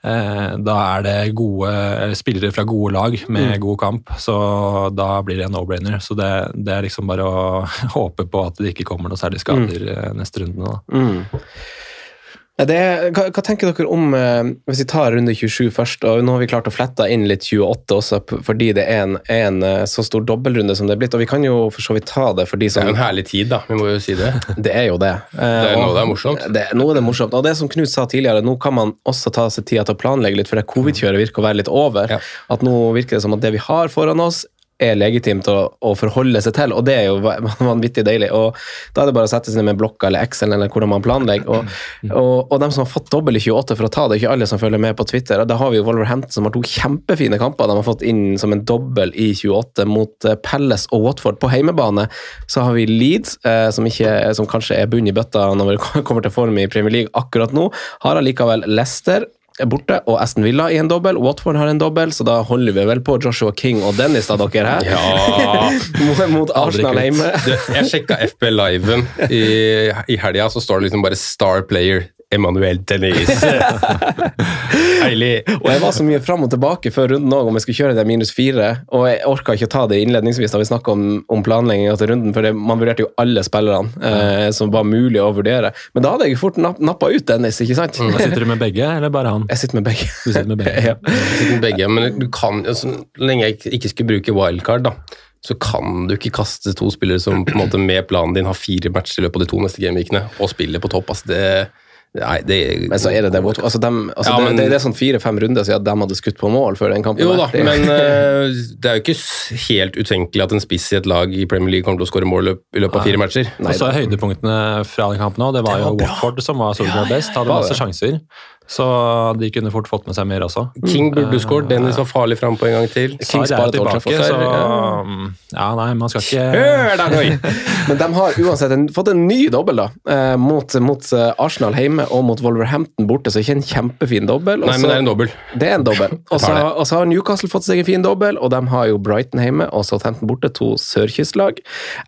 da er det gode spillere fra gode lag med god kamp, så da blir det en no-brainer. Så det, det er liksom bare å håpe på at det ikke kommer noe særlig skader mm. neste runde. Da. Mm. Det, hva, hva, tenker dere om eh, Hvis vi tar runde 27 først, og nå har vi klart å flette inn litt 28 også, fordi det er en, en eh, så stor dobbeltrunde som det er blitt. Og vi kan jo for så vidt ta det for de som Det er en herlig tid, da. Vi må jo si det. Det er jo det. Det er nå det er morsomt. Det, er det er morsomt. Og det som Knut sa tidligere, nå kan man også ta seg tida til å planlegge litt, for det covid-kjøret virker å være litt over. Ja. At nå virker det som at det vi har foran oss, er legitimt å, å, forholde seg til, og det er jo vanvittig deilig. og Da er det bare å sette seg ned med blokka eller Excel eller hvordan man planlegger. Og, og, og de som har fått dobbel i 28 for å ta det, er ikke alle som følger med på Twitter. Da har vi jo Wolverhampton som har to kjempefine kamper. De har fått inn som en dobbel i 28 mot eh, Palace og Watford. På heimebane så har vi Leeds, eh, som, ikke, som kanskje er bunn i bøtta når vi kommer til form i Premier League akkurat nå. Har allikevel Leicester er borte, og Aston Villa i en dobbel. Watford har en dobbel, så da holder vi vel på Joshua King og Dennis, da, dere her. Ja. mot, Arsenal hjemme. Jeg sjekka FB-liven i, i helga, så står det liksom bare 'Star Player'. Emanuel Dennis. Deilig. og jeg var så mye fram og tilbake før runden òg om jeg skulle kjøre det minus fire. Og jeg orka ikke å ta det innledningsvis da vi snakka om, om planlegginga til runden, for det, man vurderte jo alle spillerne eh, som var mulig å vurdere. Men da hadde jeg fort napp, nappa ut Dennis, ikke sant? Mm. Sitter du med begge, eller bare han? Jeg sitter med begge. Du sitter med begge. ja. Sitter med begge, men du kan, altså, så lenge jeg ikke skulle bruke wildcard, da, så kan du ikke kaste to spillere som på en måte med planen din har fire matcher i løpet av de to neste gameweekene og spiller på topp. Altså, det, nei, det Men så er det det. Altså, de, altså, Ja, men- det, det er sånn fire-fem runder siden de hadde skutt på mål før den kampen. Jo da, der. men uh, det er jo ikke helt utenkelig at en spiss i et lag i Premier League kommer til å skåre mål i løpet av fire matcher. Og så er høydepunktene fra den kampen òg. Det var jo Watford som var solid best. Hadde masse sjanser. Så de kunne fort fått med seg mer også. King burde skåret, Dennis var farlig frampå en gang til. King er sparer tilbake, så um, Ja, nei, man skal ikke Hør deg, Roy! Men de har uansett en, fått en ny dobbel da, eh, mot, mot eh, Arsenal hjemme og mot Wolverhampton borte, så ikke en kjempefin dobbel. Nei, men det er en dobbel. Det er en dobbel. Og så har Newcastle fått seg en fin dobbel, og de har jo Brighton hjemme og Southampton borte, to sørkystlag.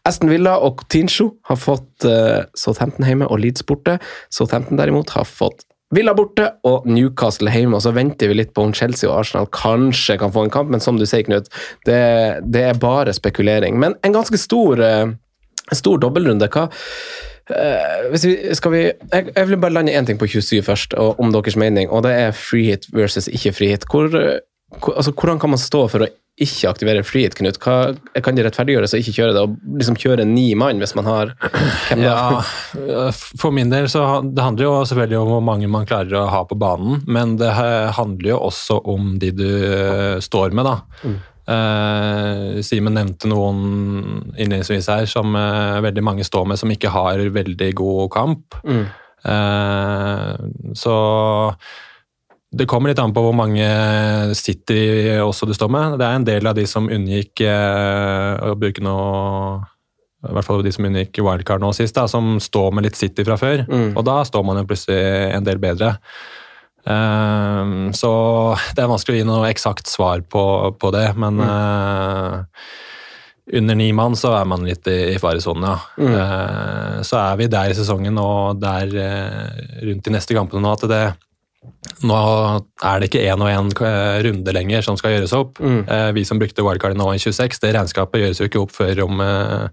Aston Villa og Tincho har fått uh, Southampton hjemme og Leeds borte. Southampton derimot har fått Villa borte og Newcastle hjemme, og så venter vi litt på om Chelsea og Arsenal kanskje kan få en kamp, men som du sier, Knut, det, det er bare spekulering. Men en ganske stor, eh, stor dobbeltrunde. Hva eh, vi, skal vi, jeg, jeg vil bare lande én ting på 27 først, og, om deres mening, og det er free hit versus ikke free hit. Hvor, eh, hvor, altså, hvordan kan man stå for å ikke aktivere free Knut? Hva, kan de rettferdiggjøres å ikke kjøre det, og liksom kjøre ni mann hvis man har? Ja, for min del så det handler jo selvfølgelig om hvor mange man klarer å ha på banen, men det handler jo også om de du eh, står med, da. Eh, Simen nevnte noen innledningsvis her som eh, veldig mange står med, som ikke har veldig god kamp. Mm. Eh, så det kommer litt an på hvor mange City også du står med. Det er en del av de som unngikk eh, å bruke noe i hvert fall de som unngikk wildcard nå sist, da, som står med litt City fra før. Mm. Og da står man jo plutselig en del bedre. Um, så det er vanskelig å gi noe eksakt svar på, på det, men eh, under ni mann så er man litt i, i faresonen, ja. Mm. Uh, så er vi der i sesongen og der uh, rundt de neste kampene nå at det nå er det ikke én og én runde lenger som skal gjøres opp. Mm. Eh, Vi som brukte wildcard nå i 26, det regnskapet gjøres jo ikke opp før om eh,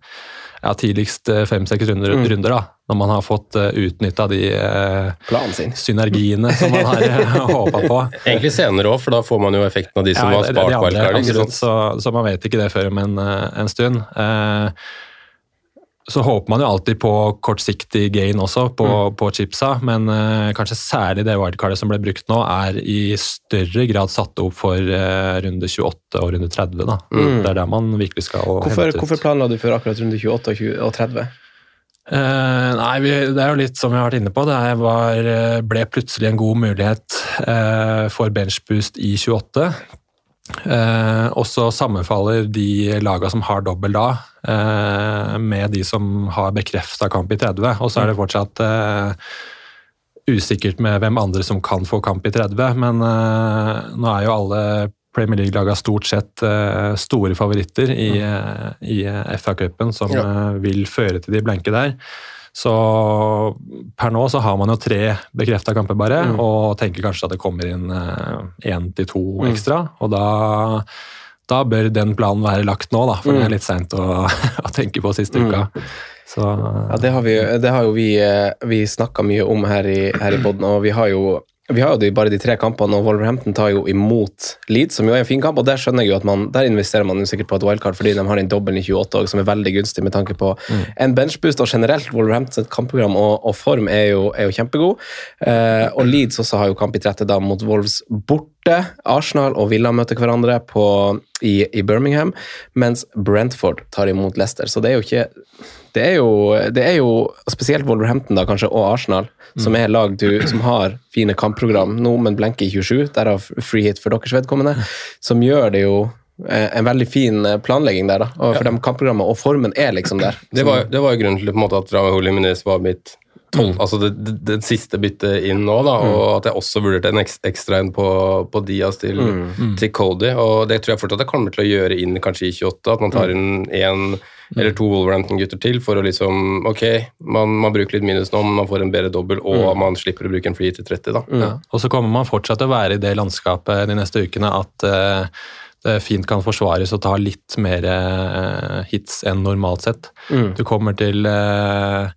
ja, tidligst fem-seks runder, Mm. runder, da. Når man har fått utnytta de eh, sin. synergiene som man har håpa på. Egentlig senere òg, for da får man jo effekten av de som Ja, har spart wildcard. Så, så man vet ikke det før om en, eh, en stund. Eh, så håper man jo alltid på kortsiktig gain også, på, Mm. på chipsa, men uh, kanskje særlig det wildcardet som ble brukt nå, er i større grad satt opp for uh, runde 28 og runde 30. Da. Mm. Det er der man virkelig skal Hvorfor, hente ut. hvorfor planla du for akkurat runde 28 og, 20, og 30? Uh, nei, vi, det er jo litt som vi har vært inne på. Det var, eh, ble plutselig en god mulighet uh, for benchboost i 28. Eh, og så sammenfaller de laga som har dobbel da, eh, med de som har bekrefta kamp i 30. Og så er det fortsatt eh, usikkert med hvem andre som kan få kamp i 30, men eh, nå er jo alle Premier League-laga stort sett eh, store favoritter i, mm. i FA-cupen, som Ja. vil føre til de blanke der. Så per nå så har man jo tre bekrefta kamper bare, Mm. og tenker kanskje at det kommer inn én til to Mm. ekstra. Og da, da bør den planen være lagt nå, da, for det Mm. er litt seint å, å tenke på siste Mm. uka. Så Ja, det har, vi, det har jo vi, eh, vi snakka mye om her i, her i podden, og vi har jo vi har jo de, bare de tre kampene, og Wolverhampton tar jo imot Leeds, som jo er en fin kamp. og Der skjønner jeg jo at man, der investerer man jo sikkert på et wildcard, fordi de har den dobbelen i 28 òg, som er veldig gunstig med tanke på en benchboost. Og generelt, Wolverhamptons kampprogram og, og form er jo, er jo kjempegod. Eh, og Leeds også har jo kamp i 30 da mot Wolves borte. Arsenal og Villa møter hverandre på, i, i Birmingham, mens Brentford tar imot Leicester. Så det er jo ikke det er, jo, det er jo spesielt Wolverhampton da, kanskje, og Arsenal, som er lag du, som har fine kampprogram nå, men blenker i 27, derav free hit for deres vedkommende, som gjør det jo eh, en veldig fin eh, planlegging der, da. For de kampprogrammene, og formen er liksom der. Det var, det var jo grunnen til på en måte, at Raúl Jiménez var mitt tolv, altså det, det, det siste byttet inn nå, da, og at jeg også vurderte en ekstra en på, på Diaz til, til Cody. og Det tror jeg fortsatt jeg kommer til å gjøre inn kanskje i 28, at man tar inn én eller to Wolverhampton-gutter til for å liksom Ok, man, man bruker litt minus nå, men man får en bedre dobbel, og man slipper å bruke en free til 30, da. Ja. Og så kommer man fortsatt til å være i det landskapet de neste ukene at uh, det fint kan forsvares å ta litt mer uh, hits enn normalt sett. Du kommer til uh,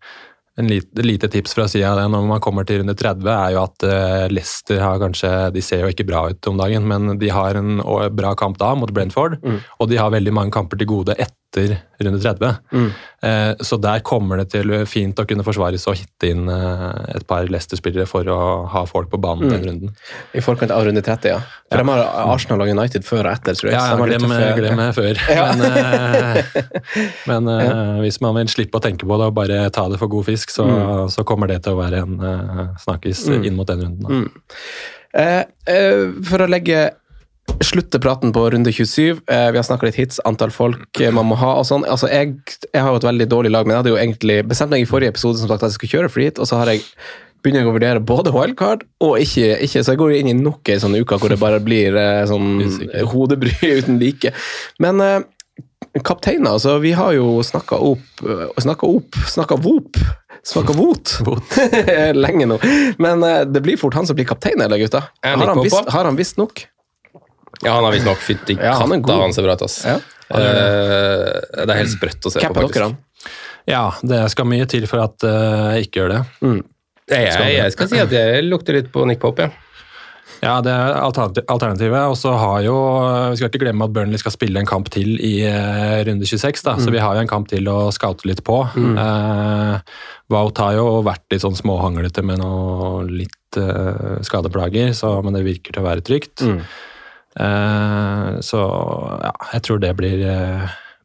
en lite, lite tips fra sida av det når man kommer til runde 30, er jo at uh, Leicester har kanskje De ser jo ikke bra ut om dagen, men de har en bra kamp da mot Brentford, og de har veldig mange kamper til gode etter runde 30. Eh, så der kommer det til fint å kunne forsvares og hitte inn eh, et par Leicester-spillere for å ha folk på banen den runden. I forkant av runde 30, ja. For de har Arsenal og United før og etter, tror jeg. Ja, ja glem, glem før. Ja. Men, eh, men eh, hvis man vil slippe å tenke på det og bare ta det for god fisk, så, så kommer det til å være en snakkis inn mot den runden. Da. Eh, eh, for å legge slutte praten på runde 27. Eh, vi har snakka litt hits, antall folk eh, man må ha og sånn. Altså, jeg, jeg har jo et veldig dårlig lag, men jeg hadde jo egentlig bestemt meg i forrige episode som sagt at jeg skulle kjøre free hit, og så har jeg begynner jeg å vurdere både wildcard og ikke, ikke så jeg går inn i nok ei sånn uke hvor det bare blir eh, sånn hodebry uten like. Men kapteiner, altså vi har jo snakka opp Snakka opp, snakka vop. Snakka vot. Lenge nå. Men det blir fort han som blir kaptein, eller gutta? Har han, visst, har han visst nok? Ja, han har visstnok fytti Ja, han katta, han ser bra ut, ass. Ja, Uh, det er helt sprøtt å se på, Capper faktisk. dere han? Ja, det skal mye til for at eh, jeg ikke gjør det. Jeg, jeg, jeg skal si at jeg lukter litt på Nick Pope, ja. Ja, det er alternativet. Og så har jo Vi skal ikke glemme at Burnley skal spille en kamp til i eh, runde 26, da, så vi har jo en kamp til å scoute litt på. Eh, Wout har jo vært litt sånn småhanglete med noe litt eh, skadeplager, så, men det virker til å være trygt. Eh, så ja, jeg tror det blir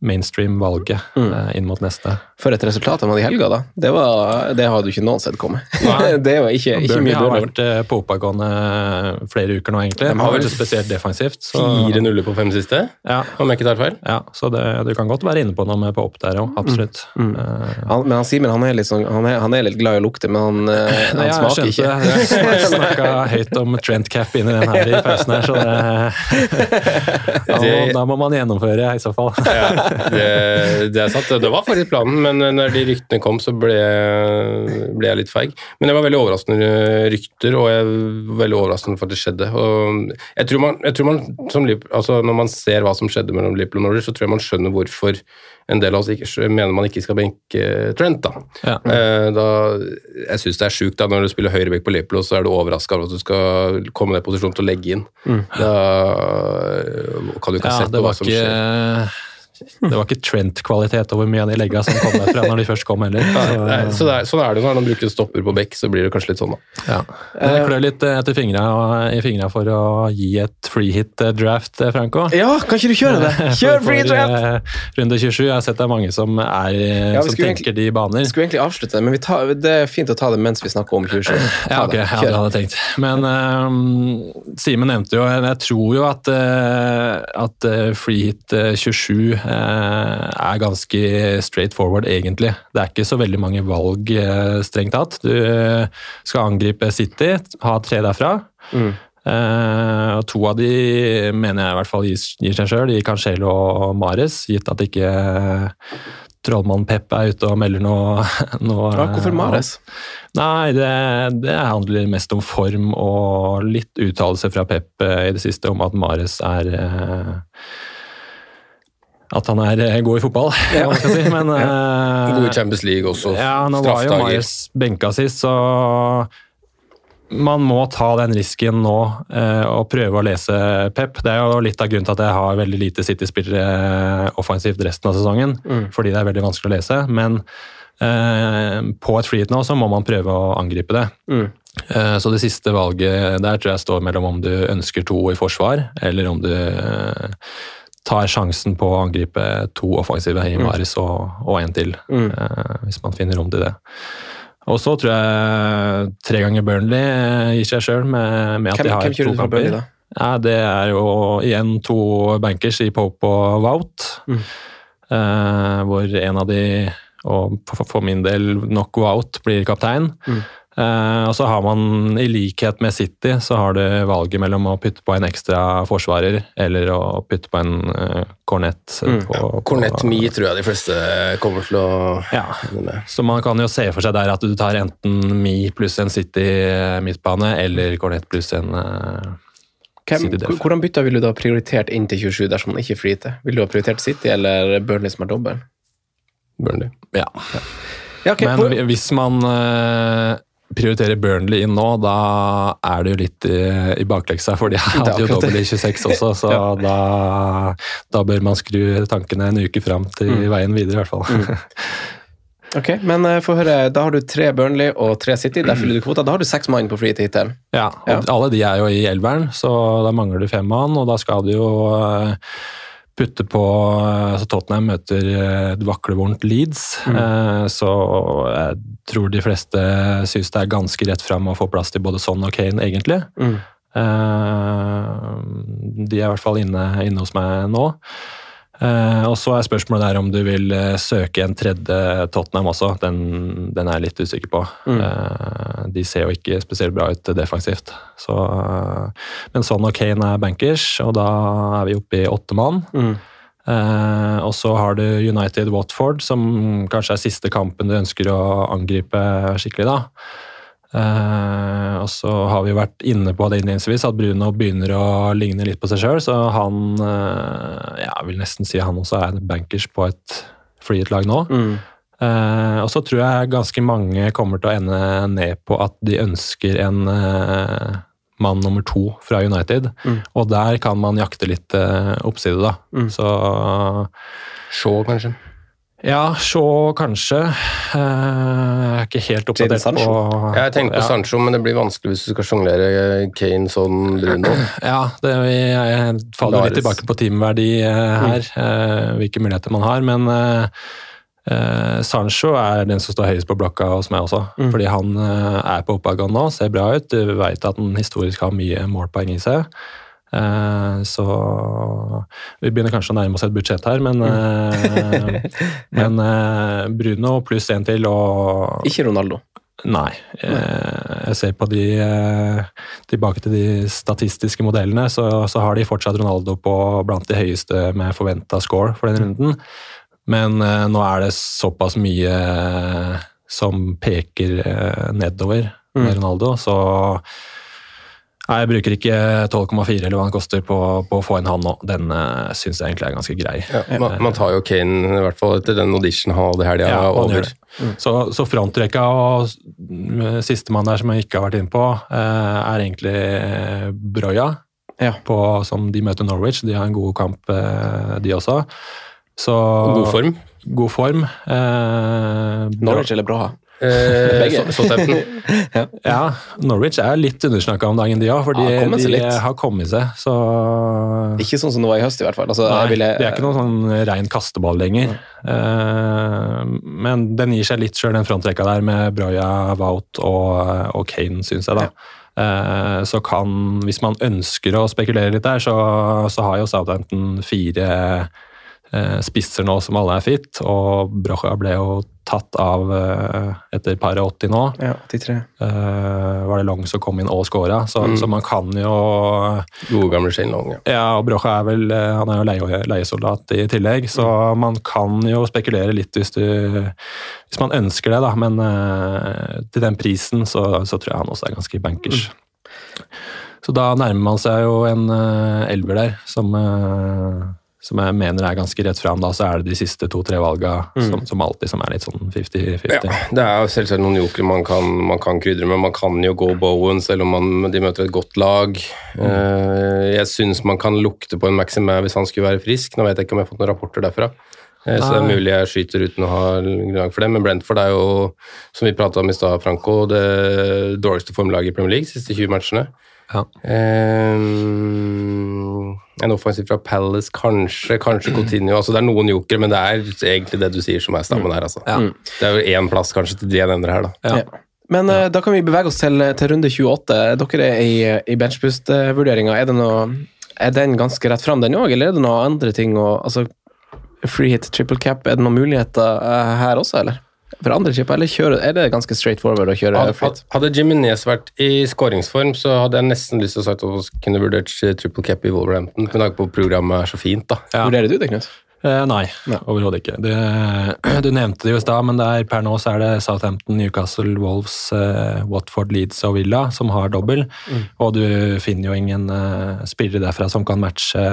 eh, mainstream-valget eh, inn mot neste. For et resultat han hadde i helga, da. Det, var, det hadde du ikke noen sett komme. Det var ikke, ikke mye har vært eh, på oppadgående flere uker nå, egentlig. De har vel vært spesielt defensivt. Så, Fire nuller på fem siste, ja, om jeg ikke tar feil. ja, så det, du kan godt være inne på noe med på opp der òg, absolutt. Eh, Han, men han Simen han er, litt sånn, han, er, han er litt glad i å lukte, men han, eh, han jeg smaker skjønte ikke. det. Jeg snakka høyt om Trent Cap inni den her i pausen her, så det, da, må, da må man gjennomføre i så fall. Ja, det, det er sant. Det var faktisk planen, men når de ryktene kom, så ble, ble jeg litt feig. Men det var veldig overraskende rykter, og jeg var veldig overraskende for at det skjedde. Og jeg tror man, jeg tror man som altså Når man ser hva som skjedde mellom Liverpool og Norwich, så tror jeg man skjønner hvorfor en del av oss ikke, mener man ikke skal benke Trent. da. Ja. Eh, da jeg syns det er sjukt når du spiller høyrebekk på Liverpool, så er du overraska over at du skal komme deg i posisjon til å legge inn. Da kan du ikke ha Ja, sett hva var som skjer. Det var ikke Trent-kvalitet over mye av de legga som kom derfra når de først kom heller. Nei, Så, så det er, sånn er det når man bruker stopper på bekk, så blir det kanskje litt sånn, da. ja. Men Det klør litt etter fingra, i fingra for å gi et free hit draft, Franco. Ja, kan ikke du kjøre det? Kjør free draft! eh, Runde 27. Jeg har sett det er mange som, er, eh, Ja, som tenker tenker de baner. Vi skulle egentlig avslutte, men vi tar, det er fint å ta det mens vi snakker om 27. Ta Ja, ok, det. ja, det hadde jeg tenkt. Men um, Simen nevnte jo Jeg tror jo at, at free eh, 27 eh, er ganske straight forward, egentlig. Det er ikke så veldig mange valg, eh, strengt tatt. Du eh, skal angripe City, ha tre derfra. Mm. to av de mener jeg i hvert fall gir, gir seg sjøl, i Cancelo og Mares, gitt at ikke eh, Trollmann Pep er ute og melder noe, noe Ja, hvorfor Mares? Nei, det, det handler mest om form og litt uttalelse fra Pep eh, i det siste om at Mares er eh, at han er eh, god i fotball, ja. hva skal si. Men ja. God i Champions League også. Ja, nå var jo Marius benka sist, så man må ta den risken nå eh, og prøve å lese Pep. Det er jo litt av grunnen til at jeg har veldig lite City-spillere offensivt resten av sesongen. Mm. Fordi det er veldig vanskelig å lese. Men eh, på et freehit nå så må man prøve å angripe det. Mm. Eh, så det siste valget der tror jeg står mellom om du ønsker to i forsvar, eller om du eh, tar sjansen på å angripe to offensive Heimares mm. og, og en til. Mm. Eh, hvis man finner rom til det. Og så tror jeg tre ganger Burnley eh, gir seg sjøl med, med, at hvem, de har to kamper. Burnley. Ja, det er jo igjen to bankers i Pope og Wout. Mm. Eh, hvor en av de, og for, for, min del nok Wout, blir kaptein. Mm. Eh, og så har man, i likhet med City, så har du valget mellom å putte på en ekstra forsvarer eller å putte på en kornett. Mm. Kornett Mi tror jeg de fleste kommer til å Ja, så man kan jo se for seg der at du tar enten Mi pluss en City midtbane, eller kornett pluss en City hvem, hvordan bytta ville du da prioritert inn til 27 dersom man ikke flyter? Ville du ha prioritert City eller Burnley som er dobbel? Burnley. Ja. ja okay, Men hvis man prioriterer Burnley inn nå, da er det jo litt i, i bakleksa, for de hadde jo dobbel i 26 også, så ja. da, da, bør man skru tankene en uke fram til mm. veien videre, i hvert fall. Mm. Ok, men uh, få høre. Da har du tre Burnley og tre City. Der fyller du kvota. Da har du seks mann på free hittil. Ja, og ja. alle de er jo i elveren, så da mangler du fem mann, og da skal du jo uh, putte på altså Tottenham møter eh, et vaklevondt Leeds, mm. Eh, så jeg tror de fleste syns det er ganske rett fram å få plass til både Son og Kane, egentlig. Mm. De er i hvert fall inne, inne hos meg nå. Uh, og så er spørsmålet der om du vil uh, søke en tredje Tottenham også. Den, den er jeg litt usikker på. Mm. Uh, de ser jo ikke spesielt bra ut defensivt. Så, men sånn og Kane er bankers, og da er vi oppe i åtte mann. Mm. og så har du United Watford, som kanskje er siste kampen du ønsker å angripe skikkelig. da. Uh, og så har vi vært inne på det innledningsvis at Bruno begynner å ligne litt på seg sjøl, så han uh, Jeg vil nesten si han også er bankers på et freehit-lag nå. Mm. Uh, og så tror jeg ganske mange kommer til å ende ned på at de ønsker en mann nummer to fra United. Mm. Og der kan man jakte litt oppside, da. Mm. Så Shaw, kanskje? Ja, Shaw kanskje. Eh, jeg er ikke helt oppdatert på Jeg tenker på ja. Sancho, men det blir vanskelig hvis du skal sjonglere Kane sånn Bruno. Ja, det, jeg faller litt tilbake på teamverdi eh, her, mm. hvilke muligheter man har. Men uh, Sancho er den som står høyest på blokka hos meg også. Mm. Fordi han er på oppgang nå, ser bra ut. Du veit at han historisk har mye målpoeng i seg. Eh, så vi begynner kanskje å nærme oss et budsjett her, men, eh, men eh, Bruno pluss én til og Ikke Ronaldo? Nei. Jeg ser på de Tilbake til de statistiske modellene, så, så har de fortsatt Ronaldo på blant de høyeste med forventa score for den runden. Men nå er det såpass mye som peker nedover med mm. Ronaldo, så Nei, jeg bruker ikke 12,4 eller hva han koster på, på, å få inn han nå. Den uh, eh, syns jeg egentlig er ganske grei. Ja, man, man, tar jo Kane, i hvert fall etter den auditionen han hadde helga, ja, over. Mm. Så, så frontrekka og sistemann der som jeg ikke har vært inne på, uh, er egentlig Broya. Ja. På, som de møter Norwich. De har en god kamp, uh, de også. Så, god form? God form. Norwich eller Broha? Eh, ja. ja. Norwich er litt undersnakka om dagen, de òg, for ja, de har kommet seg. Så Ikke sånn som det var i høst, i hvert fall. Altså, Nei, ville... Det er ikke noen sånn rein kasteball lenger. Eh, men den gir seg litt sjøl, den frontrekka der, med Broya, Wout og, og Kane, syns jeg, da. Ja. Eh, så kan, hvis man ønsker å spekulere litt der, så, så har jo Southampton fire uh, spisser nå som alle er fit, og Brocha ble jo tatt av uh, etter paret 80 nå. Ja, 83. Uh, eh, var det Long som kom inn og scora, så, mm. så, man kan jo Gode gamle Shane Long, ja. ja og Brocha er vel han er jo leie, leiesoldat i tillegg, så mm. man kan jo spekulere litt hvis, du, hvis man ønsker det, da. Men uh, til den prisen så, så, tror jeg han også er ganske bankers. Mm. Så da nærmer man seg jo en elver der som som jeg mener er ganske rett fram, da, så er det de siste to-tre valga Mm. som, som alltid som er litt sånn 50-50. Ja, det er jo selvsagt noen jokere man kan, man kan krydre med. Man kan jo gå Bowen selv om man, de møter et godt lag. Eh, jeg syns man kan lukte på en Maximæ hvis han skulle være frisk. Nå vet jeg ikke om jeg har fått noen rapporter derfra. Eh, Så det er mulig jeg skyter uten å ha grunnlag for det. Men Brentford er jo, som vi prata om i stad, Franco, det dårligste formlaget i Premier League de siste 20 matchene. Ja. Eh, en offensiv fra Palace, kanskje, kanskje Coutinho. Altså, det er noen jokere, men det er egentlig det du sier som er stammen her. Altså. Det er jo én plass kanskje til de jeg nevner her, da. Ja. Men ja. da kan vi bevege oss til, til runde 28. Dere er i, i benchboost-vurderinga. Er, er den ganske rett fram, den òg, eller er det noen andre ting Og, altså, Free hit, triple cap, er det noen muligheter eh, her også, eller? For andre chipper, eller kjøre, er det ganske straight forward å kjøre Hadde, hit? hadde Jiminez vært i skåringsform, så hadde jeg nesten lyst til å sagt at vi kunne vurdert triple cap i Wolverhampton, med tanke på programmet er så fint, da. Ja. Vurderer du det, Knut? Eh, nei, overhodet ikke. Det, du nevnte det jo i stad, men det er, per nå så er det Southampton, Newcastle, Wolves, eh, Watford, Leeds og Villa som har dobbel. Og du finner jo ingen eh, spillere derfra som kan matche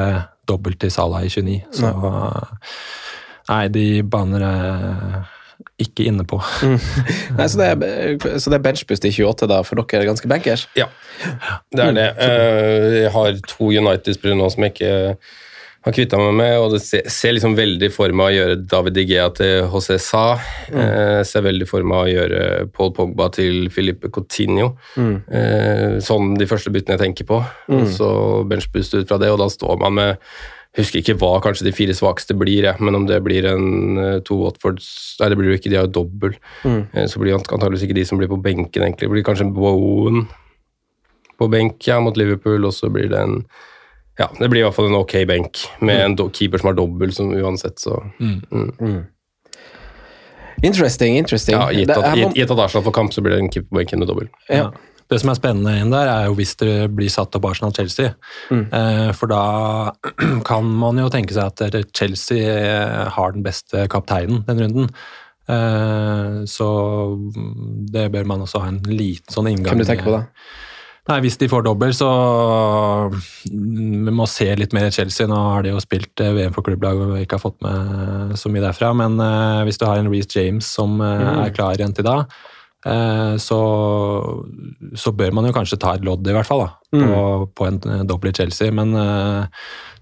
dobbelt til Salah i 29. Så nei, de baner ikke inne på. Nei, så det, er, så det er benchboost i 28 da, for dere er ganske bankers? Ja, det er det. Eh, Jeg har to United-spillere nå som jeg ikke har kvitta meg med, og det ser, ser liksom veldig for meg å gjøre David Igea til José Sa. Eh, ser veldig for meg å gjøre Paul Pogba til Filipe Coutinho. Eh, sånn de første byttene jeg tenker på. Og så benchboost ut fra det, og da står man med Husker ikke hva kanskje de fire svakeste blir, jeg, men om det blir en eh, to Watfords Nei, det blir jo ikke, de har jo dobbel. Mm. Så blir det antakeligvis ikke de som blir på benken, egentlig. Det blir kanskje Bowen på benk ja, mot Liverpool, og så blir det en Ja, det blir i hvert fall en ok benk med en do keeper som har dobbel, som uansett, så Interesting, interesting. Ja, gitt at, at Arsenal får kamp, så blir det en keeper på benken med dobbel. Ja. Det som er spennende inn der, er jo hvis det blir satt opp Arsenal-Chelsea. Mm. for da kan man jo tenke seg at Chelsea eh, har den beste kapteinen den runden. Eh, så det bør man også ha en liten sånn inngang Hvem du tenker på da? Nei, Hvis de får dobbel, så mm, vi må se litt mer Chelsea. Nå har de jo spilt eh, VM for klubblag og ikke har fått med så mye derfra. Men eh, hvis du har en Reece James som eh, er klar igjen til da, eh, så, så bør man jo kanskje ta et lodd, i hvert fall, da, på, på en eh, dobbel i Chelsea. Men uh,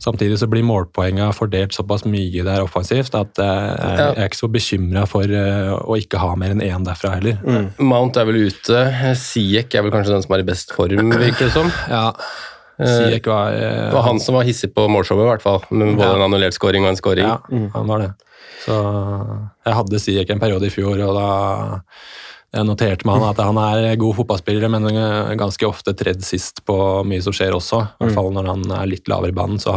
samtidig så blir målpoengene fordelt såpass mye der offensivt at uh, jeg, jeg er ikke så bekymra for uh, å ikke ha mer enn én derfra heller. Mount er vel ute. Siek er vel kanskje den som er i best form, virker det som. Ja, Siek var eh, Det var han som var hissig på målshowet, i hvert fall. Med både Ja. en annullert scoring og en scoring. Ja, han var det. Så jeg hadde Siek en periode i fjor, og da jeg noterte med han at han er god fotballspiller, men ganske ofte tredd sist på mye som skjer også. I hvert fall når han er litt lavere i banen. Så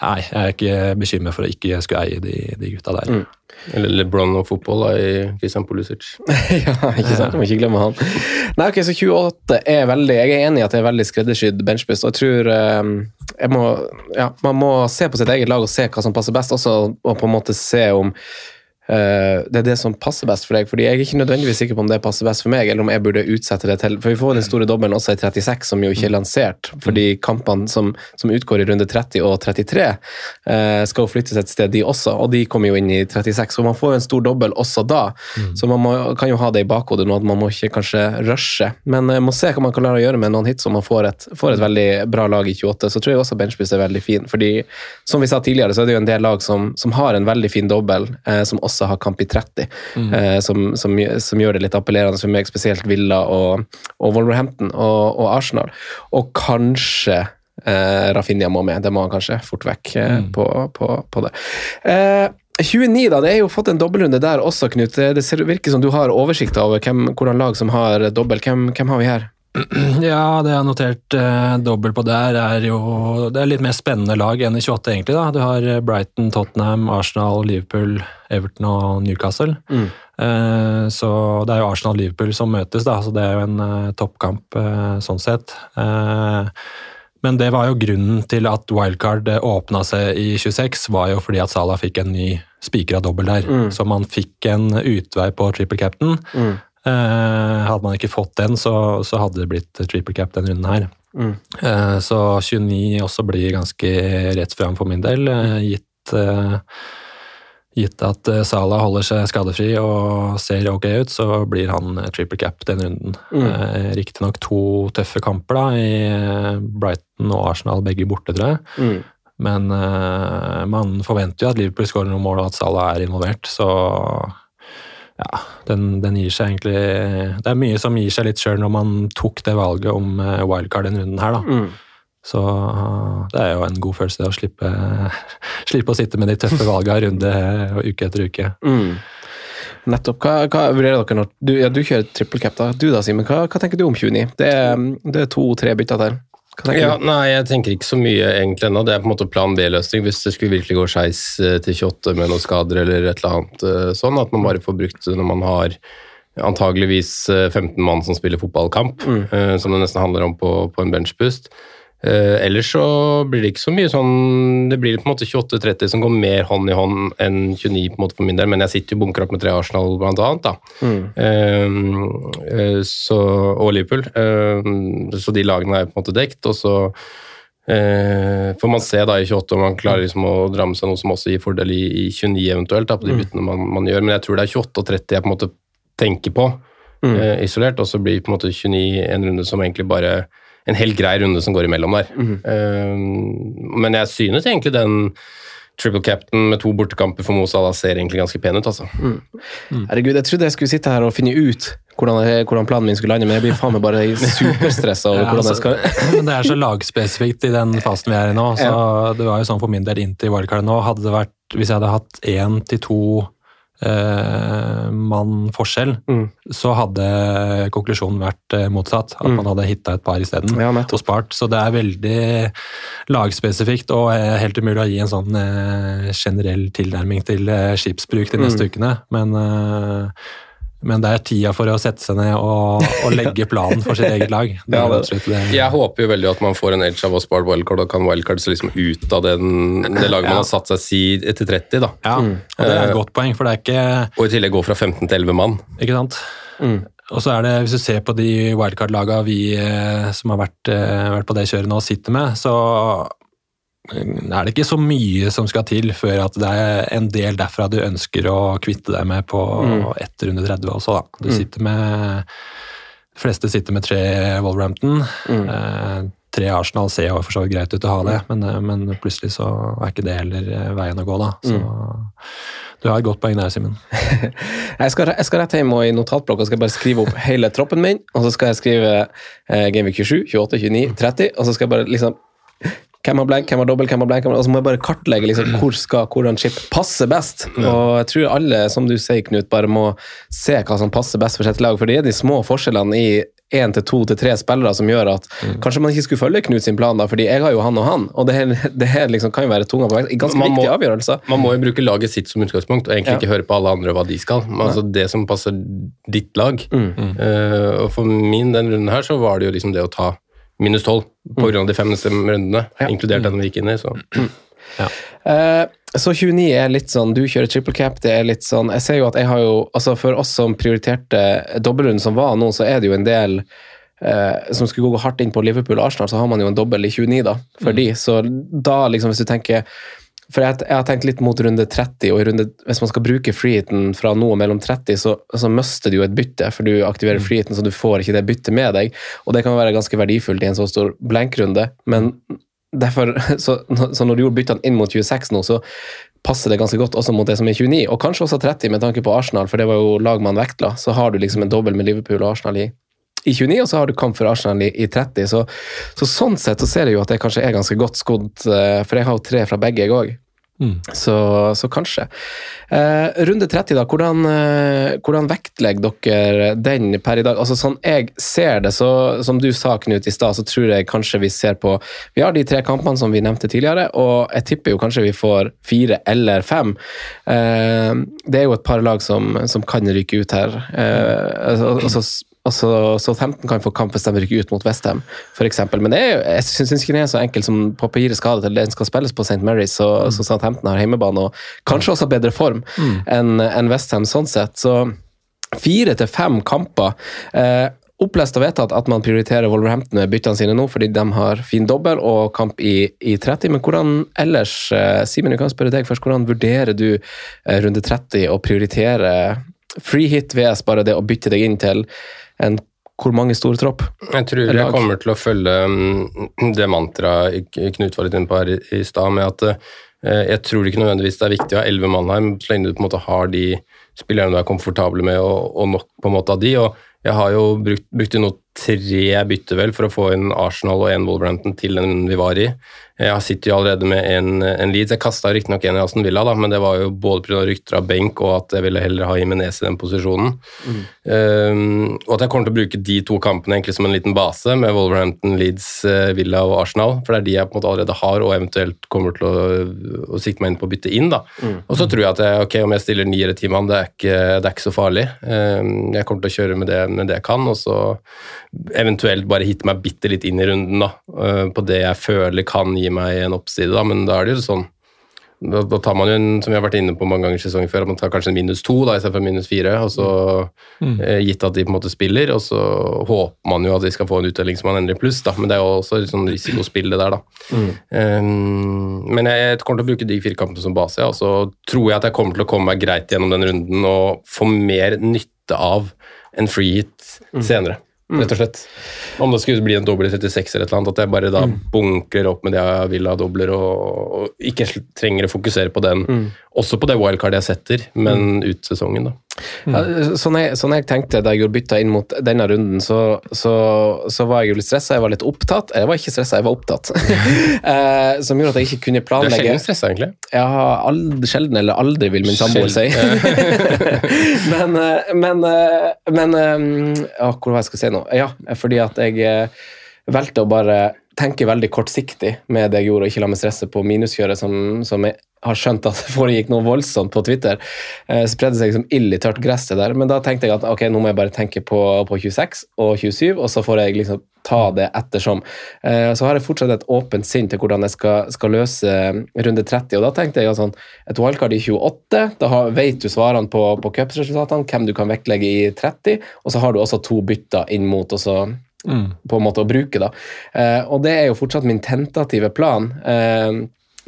nei, jeg er ikke bekymret for å ikke skulle eie de, de gutta der. Eller LeBron og fotball da, i Christian Pulisic. ja, ikke sant? Må ikke glemme han. Nei, ok, så 28 er veldig Jeg er enig i at det er veldig skreddersydd benchbust, og jeg tror eh, jeg må, ja, Man må se på sitt eget lag og se hva som passer best, også, og på en måte se om det er det som passer best for deg. fordi Jeg er ikke nødvendigvis sikker på om det passer best for meg, eller om jeg burde utsette det til For vi får den store dobbelen også i 36, som jo ikke er lansert, fordi kampene som, som utgår i runde 30 og 33, eh, skal jo flyttes et sted, de også, og de kommer jo inn i 36. Så man får jo en stor dobbel også da, så man må, kan jo ha det i bakhodet nå at man må ikke kanskje rushe. Men eh, må se hva man kan lære å gjøre med noen hits, og man får et, får et veldig bra lag i 28. Så tror jeg også benchbus er veldig fin, fordi som vi sa tidligere, så er det jo en del lag som, som har en veldig fin dobbel, eh, som også har kamp i 30, eh, som, som, som gjør det litt appellerende for meg, spesielt Villa og, og Wolverhampton og, og Arsenal. Og kanskje eh, Rafinha må med, det må han kanskje fort vekk eh, på, på, på det. Eh, 29, da. Det er jo fått en dobbeltrunde der også, Knut. Det det ser, virker som du har oversikt over hvem, hvordan lag som har dobbel. Hvem, hvem har vi her? Ja, det jeg har notert eh, dobbelt på der, er jo Det er litt mer spennende lag enn i 28, egentlig. da. Du har eh, Brighton, Tottenham, Arsenal, Liverpool, Everton og Newcastle. Eh, så det er jo Arsenal og Liverpool som møtes, da, så det er jo en eh, toppkamp eh, sånn sett. Eh, men det var jo grunnen til at wildcard åpna seg i 26, var jo fordi at Salah fikk en ny spikra dobbel der. Så man fikk en utvei på triple captain. Eh, hadde man ikke fått den, så, så hadde det blitt triple cap den runden her. Mm. Eh, Så 29 også blir ganske rett fram for min del, eh, gitt, eh, gitt at eh, Salah holder seg skadefri og ser ok ut, så blir han eh, triple cap den runden. Mm. Eh, Riktignok to tøffe kamper da, i eh, Brighton og Arsenal, begge borte, tror jeg. Mm. Men eh, man forventer jo at Liverpool skårer noen mål og at Salah er involvert, så ja, den, den gir seg egentlig Det er mye som gir seg litt sjøl når man tok det valget om eh, wildcard denne runden her, da. Mm. Så det er jo en god følelse å slippe, slippe å sitte med de tøffe valgene runde og uke etter uke. Mm. Nettopp. Hva, hva vurderer dere når du, ja, du kjører triple cap, da. Du da, Simen, hva, hva tenker du om 29? Det er, det er to-tre bytter der. Ja, nei, jeg tenker ikke så mye egentlig ennå. Det er på en måte plan B-løsning hvis det skulle virkelig gå skeis eh, til 28 med noen skader eller et eller annet eh, sånn. At man bare får brukt det når man har antageligvis eh, 15 mann som spiller fotballkamp, mm. som det nesten handler om på, på en benchboost. Eh, ellers så blir det ikke så mye sånn Det blir på en måte 28-30 som går mer hånd i hånd enn 29 på en måte for min del, men jeg sitter jo bunker opp med tre Arsenal blant annet, da. Mm. Uh, uh, så, og Liverpool. Eh, så de lagene er på en måte dekt, og så eh, får man se da i 28 om man klarer liksom å dra med seg noe som også gir fordel i, i 29 eventuelt, da, på de byttene man, man gjør, men jeg tror det er 28 og 30 jeg på en måte tenker på eh, isolert, og så blir på en måte 29 en runde som egentlig bare en helt grei runde som går imellom der. Eh, men jeg synes egentlig den triple captain med to bortekamper for Mo Salah ser egentlig ganske pen ut, altså. Herregud, jeg trodde jeg skulle sitte her og finne ut hvordan, hvordan planen min skulle lande, men jeg blir faen meg bare superstressa over Ja, hvordan jeg altså, skal Men det er så lagspesifikt i den fasen vi er i nå. så Det var jo sånn for min del inntil wildcard nå. Hadde det vært, Hvis jeg hadde hatt én til to eh, mann forskjell, Mm. så hadde konklusjonen vært eh, motsatt. At man hadde hitta et par isteden Ja, og spart. Så det er veldig lagspesifikt og eh, helt umulig å gi en sånn eh, generell tilnærming til eh, skipsbruk de neste ukene. Men, eh, men det er tida for å sette seg ned og, og legge planen for sitt eget lag. Det Ja. Jeg håper jo veldig at man får en edge av å spare wildcard, og kan wildcard så liksom ut av den, det laget man har satt seg si etter 30, da. Ja, og det er et godt poeng, for det er ikke Og i tillegg gå fra 15 til 11 mann. Ikke sant? Og så er det, hvis du ser på de wildcard-laga vi eh, som har vært, eh, vært på det kjøret nå, sitter med, så eh, er det ikke så mye som skal til før at det er en del derfra du ønsker å kvitte deg med på etter under 30 også, da. Du sitter med De fleste sitter med tre Wolverhampton. Eh, tre Arsenal ser jo for så vidt greit ut å ha det, men, eh, men plutselig så er ikke det heller eh, veien å gå, da. Så du har et godt poeng der, Simen. Jeg skal, jeg skal rett hjem og i notatblokka skal jeg bare skrive opp hele troppen min, og så skal jeg skrive eh, Gameweek 27, 28, 29, 30, og så skal jeg bare liksom hvem har blank, hvem har dobbel, hvem har blank, og så må jeg bare kartlegge liksom, hvor skal hvordan chip passer best. Og jeg tror alle, som du sier, Knut, bare må se hva som passer best for sitt lag. For det er de små forskjellene i én til to til tre spillere som gjør at kanskje man ikke skulle følge Knut sin plan, da, fordi jeg har jo han og han, og det, her, det her liksom kan jo være tunga på vei. Ganske Man må- avgjørelser. Man må jo bruke laget sitt som utgangspunkt, og egentlig Ja. ikke høre på alle andre hva de skal. Men altså det som passer ditt lag. Eh, og for min den runden her, så var det jo liksom det å ta minus tolv på grunn av de fem rundene, inkludert den vi gikk inn i. Så. Eh, så 29 er litt sånn, du kjører triple cap, det er litt sånn Jeg ser jo at jeg har jo Altså, for oss som prioriterte dobbeltrunden som var nå, så er det jo en del uh, som skulle gå hardt inn på Liverpool og Arsenal, så har man jo en dobbel i 29, da, for de. Så da, liksom, hvis du tenker For jeg, jeg har tenkt litt mot runde 30, og i runde, hvis man skal bruke freeheaten fra nå og mellom 30, så, så mister du jo et bytte, for du aktiverer freeheaten, så du får ikke det byttet med deg. Og det kan være ganske verdifullt i en så stor blankrunde, men derfor, så, så når du gjorde byttene inn mot 26 nå, så passer det ganske godt også mot det som er 29, og kanskje også 30 med tanke på Arsenal, for det var jo lag man vektla. Så har du liksom en dobbel med Liverpool og Arsenal i, i 29, og så har du kamp for Arsenal i, i 30. Så, så sånn sett så ser jeg jo at jeg kanskje er ganske godt skodd, eh, for jeg har jo tre fra begge, jeg òg. Så, så kanskje. Eh, runde 30, da. Hvordan, eh, hvordan vektlegger dere den per i dag? Altså Sånn jeg ser det, så som du sa, Knut, i stad, så tror jeg kanskje vi ser på Vi har de tre kampene som vi nevnte tidligere, og jeg tipper jo kanskje vi får fire eller fem. Eh, det er jo et par lag som, som kan ryke ut her. Eh, altså, altså Altså, Southampton kan få kamp hvis de rykker ut mot Westham, f.eks. Men det er, jo- jeg syns ikke det er så enkelt som papiret skal til. Den skal spilles på St. Mary's, så, så Southampton har hjemmebane og kanskje også bedre form enn en Westham sånn sett. Så fire til fem kamper. Eh, opplest og vedtatt at man prioriterer Wolverhampton med byttene sine nå, fordi de har fin dobbel og kamp i, i 30. Men hvordan ellers, eh, Simen, jeg kan spørre deg først, hvordan vurderer du eh, runde 30 å prioritere free hit VS bare det å bytte deg inn til en hvor mange store tropp? Jeg tror jeg lag? kommer til å følge mm, det mantraet Knut var litt inne på her i, stad, med at eh, jeg tror ikke nødvendigvis det er viktig å ha elleve Mannheim, så lenge du på en måte har de spillerne du er komfortable med, og, og nok på en måte av de. og jeg har jo brukt, brukte nå tre bytter vel for å få inn Arsenal og en Wolverhampton til den vi var i. Jeg sitter jo allerede med en, en Leeds. Jeg kasta riktignok en i Aston Villa, da, men det var jo både pga. rykter av benk og at jeg ville heller ha Jimenez i den posisjonen. Um, og at jeg kommer til å bruke de to kampene egentlig som en liten base, med Wolverhampton, Leeds, eh, Villa og Arsenal. For det er de jeg på en måte allerede har, og eventuelt kommer til å, å sikte meg inn på å bytte inn. da. Og så tror jeg at jeg, ok, om jeg stiller ni eller ti mann, det, er ikke- det er ikke så farlig. Um, jeg kommer til å kjøre med det, med det jeg kan, og så eventuelt bare hitte meg bitte litt inn i runden da, uh, på det jeg føler kan gi meg en oppside. da, Men da er det jo sånn da, da tar man jo en, som vi har vært inne på mange ganger i sesongen før, at man tar kanskje en minus to da, istedenfor minus fire, og så, eh, gitt at de på en måte spiller, og så håper man jo at de skal få en utdeling som man endrer i pluss, da, men det er jo også et sånn risikospill det der, da. Um, men jeg, jeg kommer til å bruke de fire kampene som base, ja, og så tror jeg at jeg kommer til å komme meg greit gjennom den runden og få mer nytte av en free hit senere. Rett og slett. Om det skulle bli en dobbel i 36 eller et eller annet, at jeg bare da bunker opp med det jeg vil ha dobler, og, og ikke trenger å fokusere på den. Også på det wildcard jeg setter, men ut sesongen, da. Ja, sånn, jeg, sånn jeg tenkte da jeg gjorde bytta inn mot denne runden, så, så, så var jeg jo litt stressa. Jeg var litt opptatt. Jeg var ikke stressa, jeg var opptatt. eh, som gjorde at jeg ikke kunne Du er planlegge. sjelden stressa, egentlig. Jeg har aldri, sjelden eller aldri, vil min samboer si. men eh, men, eh, men ja, Hvor var jeg skal si nå? Ja, fordi at jeg valgte å bare tenke veldig kortsiktig med det jeg gjorde, og ikke la meg stresse på minuskjøret, som, som jeg har skjønt at det foregikk noe voldsomt på Twitter. Eh, spredde seg som ild i tørt gress, der. Men da tenkte jeg at ok, nå må jeg bare tenke på, på 26 og 27, og så får jeg liksom ta det ettersom. Eh, så har jeg fortsatt et åpent sinn til hvordan jeg skal, skal løse runde 30, og da tenkte jeg sånn, et wildcard i 28, da har, vet du svarene på, på cupsresultatene, hvem du kan vektlegge i 30, og så har du også to bytter inn mot, og så på en måte å bruke. da. Eh, og det er jo fortsatt min tentative plan. Eh,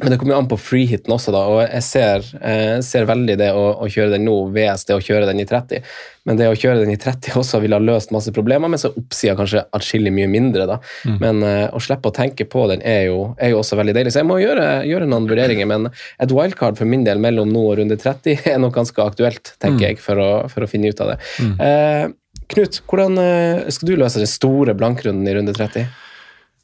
men det kommer jo an på freehiten også, da, og jeg ser, eh, ser veldig det å, å kjøre den nå VS det å kjøre den i 30. Men det å kjøre den i 30 også ville ha løst masse problemer, men så er oppsida kanskje atskillig mye mindre. da. Men eh, å slippe å tenke på den er jo, er jo også veldig deilig. Så jeg må gjøre, gjøre noen vurderinger, men et wildcard for min del mellom nå og runde 30 er nok ganske aktuelt, tenker jeg, for å, for å finne ut av det. Eh, Knut, hvordan eh, skal du løse den store blankrunden i runde 30?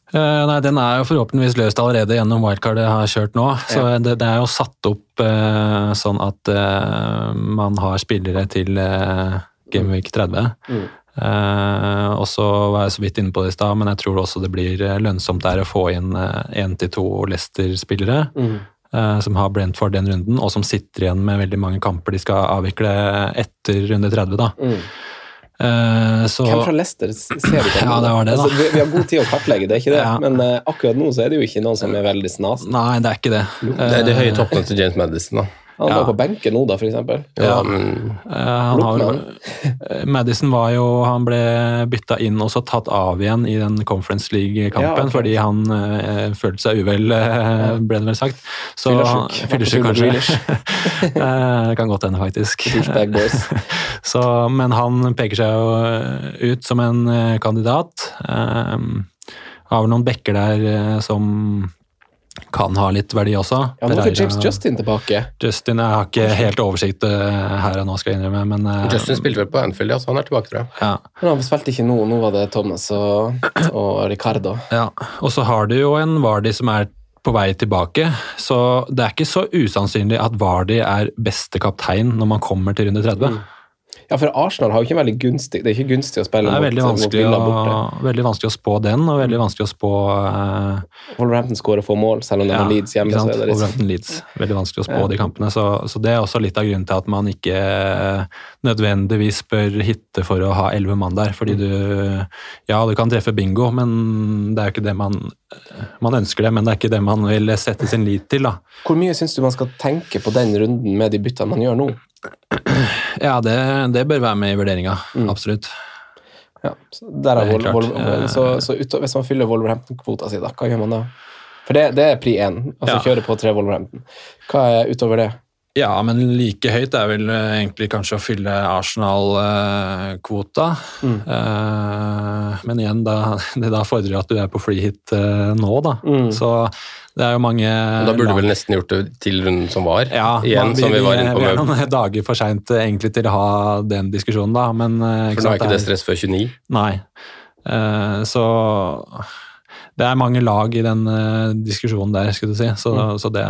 Uh, nei, Den er jo forhåpentligvis løst allerede gjennom wildcardet jeg har kjørt nå. Så det, det er jo satt opp uh, sånn at uh, man har spillere til uh, Gameweek 30. Eh, og så var jeg så vidt inne på det i stad, men jeg tror også det blir eh, lønnsomt der å få inn én til to Leicester-spillere. eh, Som har Brentford den runden, og som sitter igjen med veldig mange kamper de skal avvikle etter runde 30. da. Eh, så, Hvem fra Leicester ser du på? Ja, det var det, da. Altså, vi, vi har god tid å kartlegge, det er ikke det. Ja. Men uh, akkurat nå så er det jo ikke noen som er veldig snas. Nei, det er ikke det. Det er de høye toppene til James Madison, da. Han Ja. var på benken nå, da, for eksempel. Ja, Eh, han har, eh, Madison var jo Han ble bytta inn og så tatt av igjen i den Conference League-kampen Ja, ok. fordi han eh, følte seg uvel, eh, ble det vel sagt. Så Fyllesyk. Kanskje. Eh, det kan godt hende, faktisk. Så, men han peker seg jo eh, ut som en eh, kandidat. Um, har vel noen bekker der eh, som kan ha litt verdi også. Ja, nå er James Justin tilbake. Justin, jeg har ikke helt oversikt eh, her og nå, skal jeg innrømme. Men, eh, Justin spilte vel på Anfield, ja, så han er tilbake, tror jeg. ja, Men han spilte ikke nå. Nå var det Thomas og, og Ricardo. ja. Og så har du jo en Vardy som er på vei tilbake, så det er ikke så usannsynlig at Vardy er beste kaptein når man kommer til runde 30. Ja, for Arsenal har jo ikke veldig gunstig Det er ikke gunstig å spille mot, veldig mot Villa å, veldig vanskelig å spå den, og veldig vanskelig å spå uh, Wolverhampton skårer få mål, selv om de Ja, har Leeds hjemme. ikke så er det liksom, Wolverhampton Leeds. Veldig vanskelig å spå Ja. de kampene. Så, så det er også litt av grunnen til at man ikke nødvendigvis bør hitte for å ha elleve mann der. Fordi du Ja, du kan treffe bingo, men det er jo ikke det man Man ønsker det, men det er ikke det man vil sette sin lit til, da. Hvor mye syns du man skal tenke på den runden med de byttene man gjør nå? Ja, det, det bør være med i vurderinga. Mm. Absolutt. Ja, så så, så utover, hvis man fyller Wolverhampton-kvota si, da, hva gjør man da? For det, det er pri én, altså Ja. kjøre på tre Wolverhampton. Hva er utover det? Ja, men like høyt er vel eh, egentlig kanskje å fylle Arsenal-kvota. Mm. Eh, men igjen, da, det da fordrer at du er på fly hit eh, nå, da. Mm. Så det er jo mange Da burde du vel nesten gjort det til runden som var. ja, Igjen, man- som vi var inne på vi er noen dager for seint egentlig til å ha den diskusjonen, da. Men, eh, For nå er ikke det stress før 29. Nei. Eh, så det er mange lag i den uh, diskusjonen der, skulle du si. Så, Mm. så det,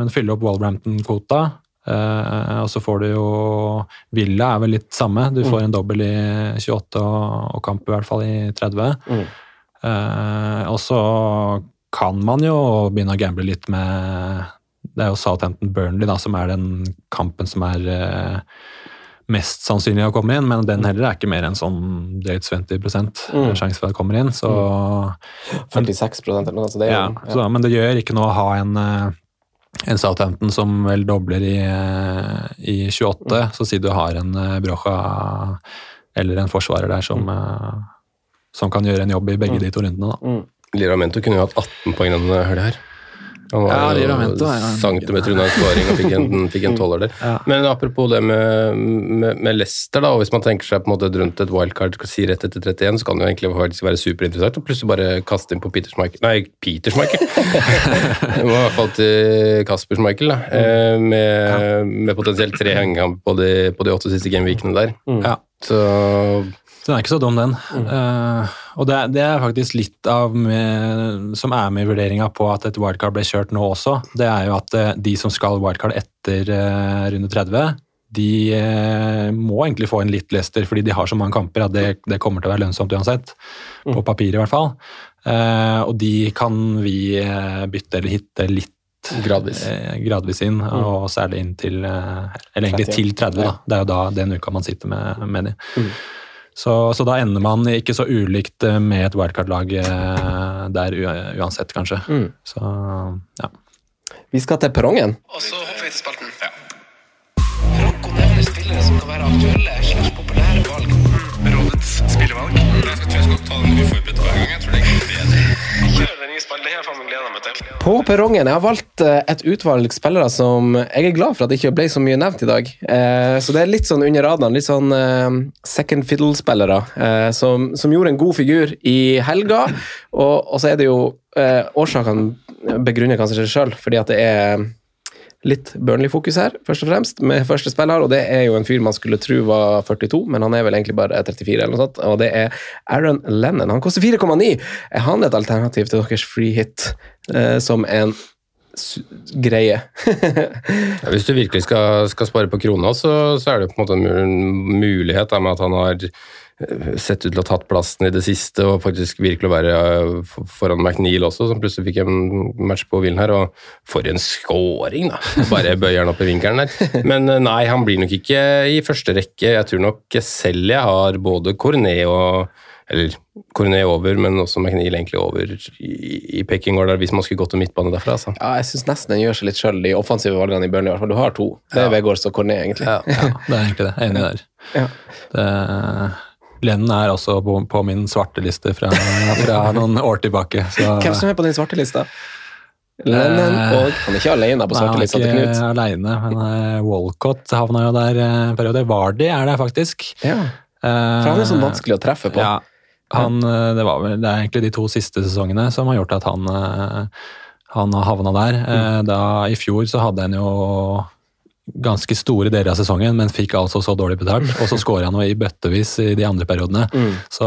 men fylle opp Walbrampton-kvota. Uh, og så får du jo Villa er vel litt samme. Du får en dobbel i 28 og, og kamp i hvert fall i 30. Mm. Uh, og så kan man jo begynne å gamble litt med Det er jo Southampton Burnley da, som er den kampen som er eh, mest sannsynlig å komme inn, men den heller er ikke mer enn sånn drøyt 20 Mm. sjanse for at kommer inn. Så, 46 eller noe, så det er ja, jo så, men det gjør ikke noe å ha en, eh, en Southampton som vel dobler i, eh, i 28, så si du har en eh, Brocha eller en forsvarer der som, eh, som kan gjøre en jobb i begge de to rundene. Da. Liramento kunne jo hatt 18 poeng denne helga her. Han var Ja, jo er centimeter unna en scoring og fikk en, fikk en tolver der. Ja. Men apropos det med, med, med Leicester, da, og hvis man tenker seg på en måte rundt et wildcard si rett etter 31, så kan det jo egentlig faktisk være superinteressant å plutselig bare kaste inn på Peter Schmeichel Nei, Peter Schmeichel! det var i hvert fall til Kasper Schmeichel, da. Mm. Med, med potensielt tre hengekamp på, de- på de åtte siste gameweekene der. Ja. Så Den er ikke så dum, den. Eh, og det, det er faktisk litt av med, som er med i vurderinga på at et wildcard ble kjørt nå også. Det er jo at eh, de som skal wildcard etter uh, runde 30, de uh, må egentlig få en litt Leicester, fordi de har så mange kamper at det, det kommer til å være lønnsomt uansett. På papir, i hvert fall. Og de kan vi bytte eller hitte litt gradvis. gradvis inn, og særlig inn til Eller egentlig 30. til 30, da. Det er jo da den uka man sitter med, med de. Så, så da ender man ikke så ulikt eh, med et wildcard-lag eh, der uansett, kanskje. Så ja. Vi skal til perrongen. Og så hopper vi til spalten. Ja. Rocco nevner spillere som kan være aktuelle slags populære valg. Rådets spillevalg. Jeg tror jeg skal ta den uforberedt hver gang. På perrongen. Jeg har valgt eh, et utvalg spillere som jeg er glad for at det ikke ble så mye nevnt i dag. Eh, så det er litt sånn under radaren. Litt sånn eh, second fiddle-spillere som, som gjorde en god figur i helga. Og, og så er det jo Årsakene begrunner kanskje seg sjøl, fordi at det er litt Burnley-fokus her, først og fremst, med første spiller. Og det er jo en fyr man skulle tro var 42, men han er vel egentlig bare 34, eller noe sånt. Og det er Aaron Lennon. Han koster 4,9. Er han et alternativ til deres free hit eh, som en greie? Ja, hvis du virkelig skal, skal spare på krona, så, så er det på en måte en mulighet da, med at han har eh, sett ut til å ha tatt plassen i det siste og faktisk virkelig å være eh, foran McNeil også, som plutselig fikk en match på hvilen her. Og for en scoring, da! Bare bøyer han opp i vinkelen der. Men eh, nei, han blir nok ikke i første rekke. Jeg tror nok selv jeg har både Cornet og eller Cornet over, men også McNeil egentlig over i, i pekingorder, hvis man skulle gått til midtbane derfra. Så. Ja, jeg syns nesten den gjør seg litt sjøl, de offensive valgene i Burnley. i hvert fall. Du har to. Det er Vegårs og Cornet, egentlig. ja, det er egentlig det. Jeg er enig der. Ja. Det, Lennon er også på, på min svarteliste fra, fra noen år tilbake. Så, Hvem som er på din svarte lista? Lennon Eh, og Han er ikke alene på svartelista til ikke Knut. aleine, men eh, Walcott havna jo der eh, en periode. Vardy er der faktisk. Ja. For han er sånn vanskelig å treffe på. Ja, han, det, var det er egentlig de to siste sesongene som har gjort at han, han har havna der. Mm. Da, I fjor så hadde han jo ganske store deler av sesongen, men fikk altså så dårlig betalt. Og så skårer han jo i bøttevis i de andre periodene. Mm. Så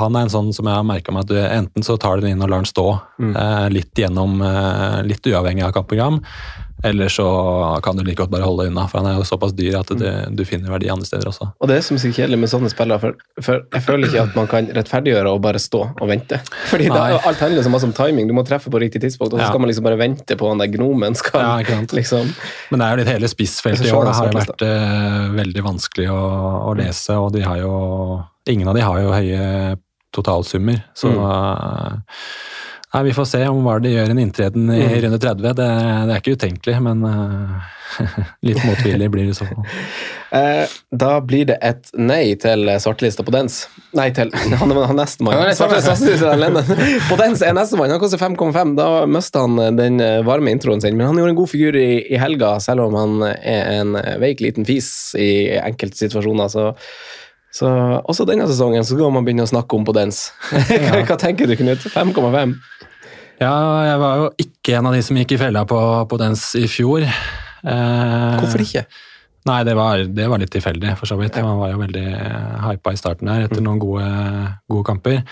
han er en sånn som jeg har merka meg at du enten så tar du den inn og lar den stå Mm. eh, litt gjennom, eh, litt uavhengig av kampprogram, eller så kan du like godt bare holde unna, for han er jo såpass dyr at du, du finner verdi andre steder også. Og det er som sikkert kjedelig med sånne spillere, for, for jeg føler ikke at man kan rettferdiggjøre å bare stå og vente. Fordi da, alt handler så masse om timing. Du må treffe på riktig tidspunkt, og så skal man liksom bare vente på han der gnomen skal Ja, ikke sant. liksom Men det er jo litt hele spissfeltet i år. Det har jo vært uh, veldig vanskelig å, å lese, og de har jo Ingen av de har jo høye totalsummer, så Mm. eh, Nei, Vi får se om Vardy gjør en inntreden i Mm. runde 30. Det, det er ikke utenkelig, men eh, litt motvillig blir det i så fall. Eh, da blir det et nei til svartelista på Dens. Nei, til han er nestemann. På Dens er nestemann. Han koster 5,5. Da mista han den eh, varme introen sin, men han gjorde en god figur i, i helga, selv om han er en veik liten fis i enkelte situasjoner. Så, så også denne sesongen så skal man begynne å snakke om på Dens. hva, hva tenker du, Knut? 5,5? Ja, jeg var jo ikke en av de som gikk i fella på, på dens i fjor. Eh, Hvorfor ikke? Nei, det var, det var litt tilfeldig, for så vidt. Man var jo veldig hypa i starten der etter noen gode, gode kamper.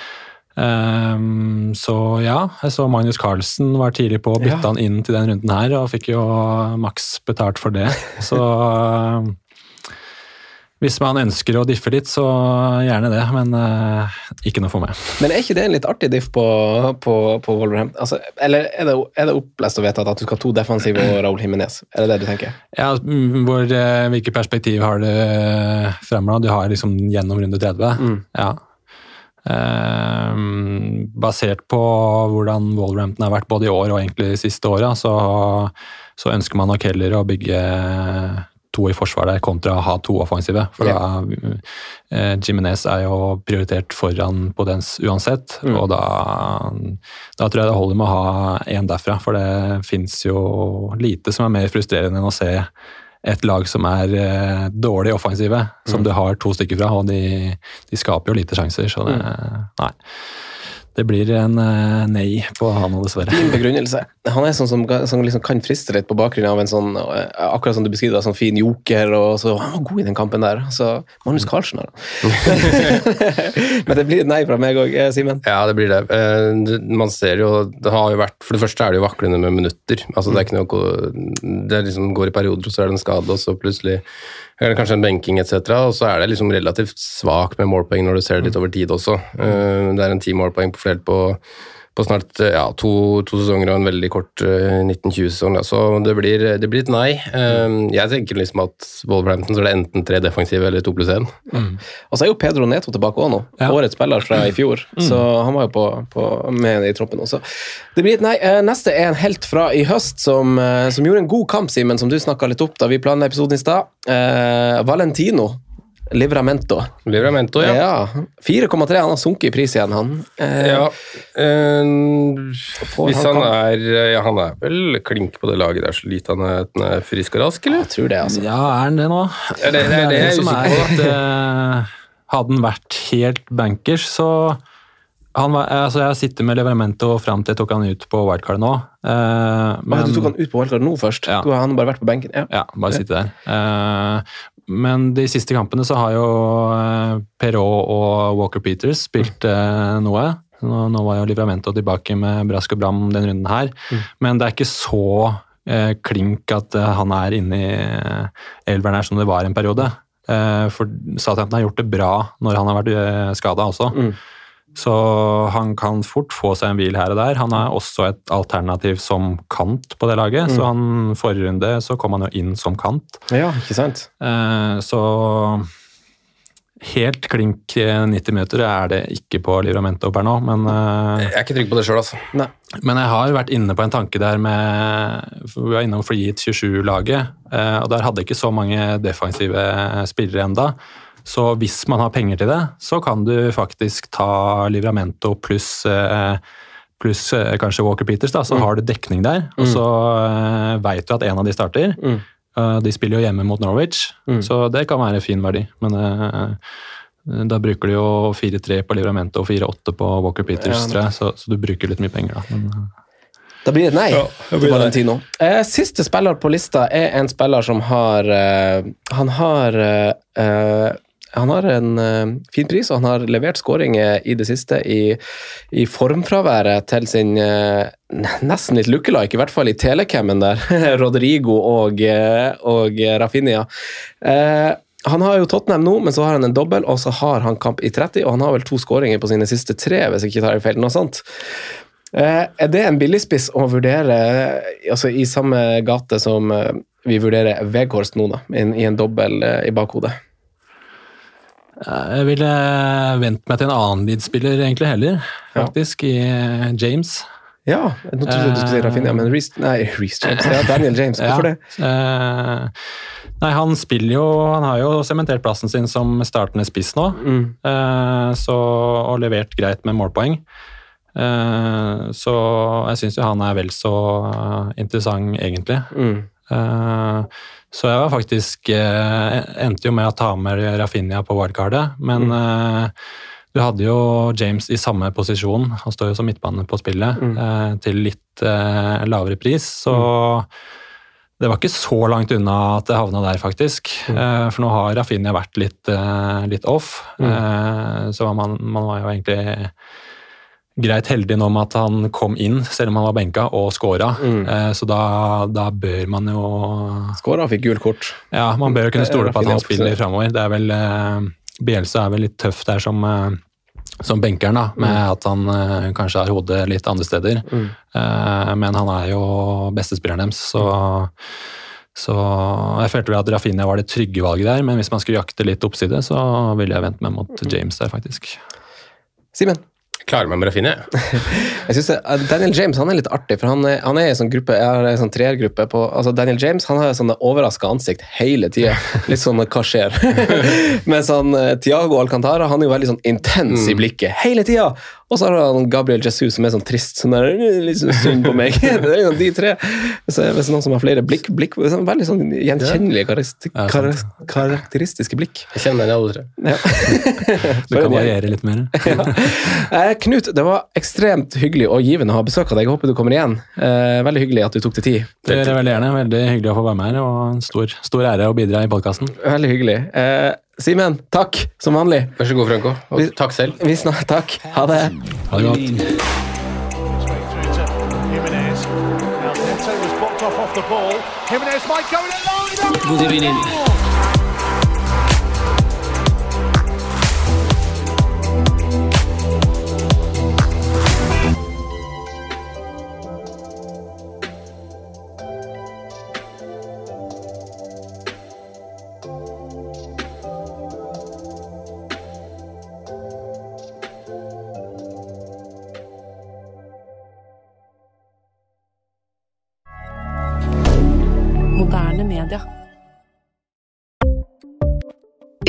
Um, så ja, jeg så Magnus Carlsen var tidlig på, bytta Ja. han inn til den runden her, og fikk jo maks betalt for det. Så hvis man ønsker å diffe litt, så gjerne det, men uh, ikke noe for meg. Men er ikke det en litt artig diff på, på, på Wolverhampton? Altså, eller er det, er det opplest og vedtatt at du skal ha to defensive og Raúl Jiménez? Er det det du tenker? Ja, mm, hvor, uh, Hvilke perspektiv har du fremover? da? Du har liksom gjennom runde 30. Mm. Ja. Ehm, basert på hvordan Wolverhampton har vært både i år og egentlig de siste åra, så, så ønsker man nok heller å bygge to i forsvar der kontra å ha to offensive. For da eh, Jimenez er jo prioritert foran Podence uansett, Mm. og da, da tror jeg det holder med å ha én derfra. For det fins jo lite som er mer frustrerende enn å se et lag som er eh, dårlig offensive, som Mm. du har to stykker fra, og de, de skaper jo lite sjanser. Så det, Mm. nei. Det blir en eh, nei på han, dessverre. Fin begrunnelse. Han er sånn som, som liksom kan friste litt på bakgrunn av en sånn eh, akkurat som du beskriver, sånn fin joker, og så Han var god i den kampen der. Så Magnus Carlsen har han. Men det blir et nei fra meg òg, Simen. Ja, det blir det. Eh, Man ser jo Det har jo vært For det første er det jo vaklende med minutter. Altså Det er ikke noe Det er liksom går i perioder, og så er det en skade, og så plutselig kanskje en benking etc. Og så er det liksom relativt svak med målpoeng når du ser det litt over tid også. Eh, Det er en ti målpoeng på fordelt på, på snart eh, ja, to, to sesonger og en veldig kort eh, 1920-sesong. Så det blir, det blir et nei. Eh, Jeg tenker liksom at Wolverhampton så er det enten tre defensive eller to pluss én. Og så er jo Pedro Neto tilbake òg nå. Årets spiller fra i fjor. Så han var jo på, på, med i troppen også. Det blir et nei. Eh, Neste er en helt fra i høst som, eh, som gjorde en god kamp, Simen, som du snakka litt opp da vi planla episoden i stad. Eh, Valentino. Livramento. Livramento, ja. ja 4,3. Han har sunket i pris igjen, han. Eh, Ja. eh, hvis han han er Ja, han er vel klink på det laget der så lite han er, han er frisk og rask, eller? Jeg tror det, altså. Ja, er han det nå? Ja, det- det er det jeg er som usikker er på. at eh, Hadde han vært helt bankers, så han var, altså Jeg sitter med Leveramento fram til jeg tok han ut på wildcard nå. eh, Men, du tok han ut på wildcard nå først? Ja. Du har han bare vært på benken? Ja. Ja, bare sitte der. Eh, men de siste kampene så har jo uh, Perrault og Walker Peters spilt eh, noe. Nå, nå var jo Livramento tilbake med brask og bram den runden her, men det er ikke så eh, klink at eh, han er inne i elveren her som det var en periode. Eh, for Southampton har gjort det bra når han har vært eh, skada også. Så han kan fort få seg en hvil her og der. Han er også et alternativ som kant på det laget. Så han, forrige runde så kom han jo inn som kant. ja, ikke sant? Eh, så helt klink eh, 90 minutter er det ikke på Livramento per nå, men eh, Jeg er ikke trygg på det sjøl, altså. Nei. men jeg har vært inne på en tanke der med Vi var innom Free Hit 27-laget, eh, og der hadde ikke så mange defensive spillere enda. Så hvis man har penger til det, så kan du faktisk ta Livramento pluss eh, pluss eh, kanskje Walker Peters, da, så har du dekning der. Og så eh, veit du at en av de starter. Eh, De spiller jo hjemme mot Norwich, så det kan være fin verdi. Men eh, da bruker du jo 4-3 på Livramento og 4-8 på Walker Peters, Ja, tror jeg, så, så du bruker litt mye penger da. Men, Da blir det nei Ja, det blir til. Valentino. Eh, siste spiller på lista er en spiller som har eh, Han har han har en uh, fin pris, og han har levert skåringer i det siste i, i formfraværet til sin uh, nesten litt lookalike, i hvert fall i telecammen der. Rodrigo og, uh, og Rafinha. Han har jo Tottenham nå, men så har han en dobbel, og så har han kamp i 30, og han har vel to skåringer på sine siste tre, hvis jeg ikke tar feil. noe sånt. Er det en billigspiss å vurdere altså i samme gate som vi vurderer Weghorst nå, da, i en, i en dobbel i bakhodet? Jeg ville vent meg til en annen Leeds-spiller egentlig heller, faktisk, i eh, James. Ja, nå trodde jeg du skulle si Rafinha, men Reece Nei, Reece James. Ja, Daniel James. Hvorfor Ja. det? Eh, nei, han spiller jo Han har jo sementert plassen sin som startende spiss nå, Mm. eh, så, og levert greit med målpoeng. Eh, så jeg syns jo han er vel så eh, interessant, egentlig. Mm. Så jeg var faktisk eh, Endte jo med å ta med Rafinha på wildcardet, men eh, du hadde jo James i samme posisjon, han står jo som midtbane på spillet, eh, til litt eh, lavere pris, så det var ikke så langt unna at det havna der, faktisk. Eh, for nå har Rafinha vært litt, eh, litt off, eh, så man, man var jo egentlig greit heldig nå med at han kom inn, selv om han var benka, og skåra. Mm. så da, da bør man jo Skåra og fikk gult kort. Ja, man bør jo kunne stole på at han spiller framover. Det er vel eh, Bielsa er vel litt tøff der som, eh, som benkeren, da, med at han eh, kanskje har hodet litt andre steder. Mm. men han er jo bestespilleren deres, så så jeg følte vel at Rafinha var det trygge valget der, men hvis man skulle jakte litt oppside, så ville jeg vente meg mot James der, faktisk. Simen? Klarer meg med Rafinha, jeg. Synes det, eh, Daniel James han er litt artig, for han er, han er i en sånn gruppe, jeg har en sånn treergruppe på altså Daniel James han har sånne overraska ansikt hele tida. Litt sånn hva skjer? Mens han eh, Tiago Alcantara han er jo veldig sånn intens i blikket hele tida. Og så har han Gabriel Jesus som er sånn trist, sånn der, «Øh, litt sånn synd på meg. det er de tre. Så er det noen som har flere blikk, blikk sånn, veldig sånn gjenkjennelige, karakter, kar karakteristiske blikk. Jeg kjenner det aldri. Ja. Det kan variere litt mer. Eh, Knut, det var ekstremt hyggelig og givende å ha besøk av deg. Jeg håper du kommer igjen. Eh, veldig hyggelig at du tok deg tid. Det gjør jeg veldig gjerne. Veldig hyggelig å få være med her, og en stor, stor ære å bidra i podkasten. Veldig hyggelig. Eh, Simen, takk som vanlig. Vær så god, Franco. Og takk selv. Vi snak takk. Ha det. Ha det godt. Jimenez. Might go alone.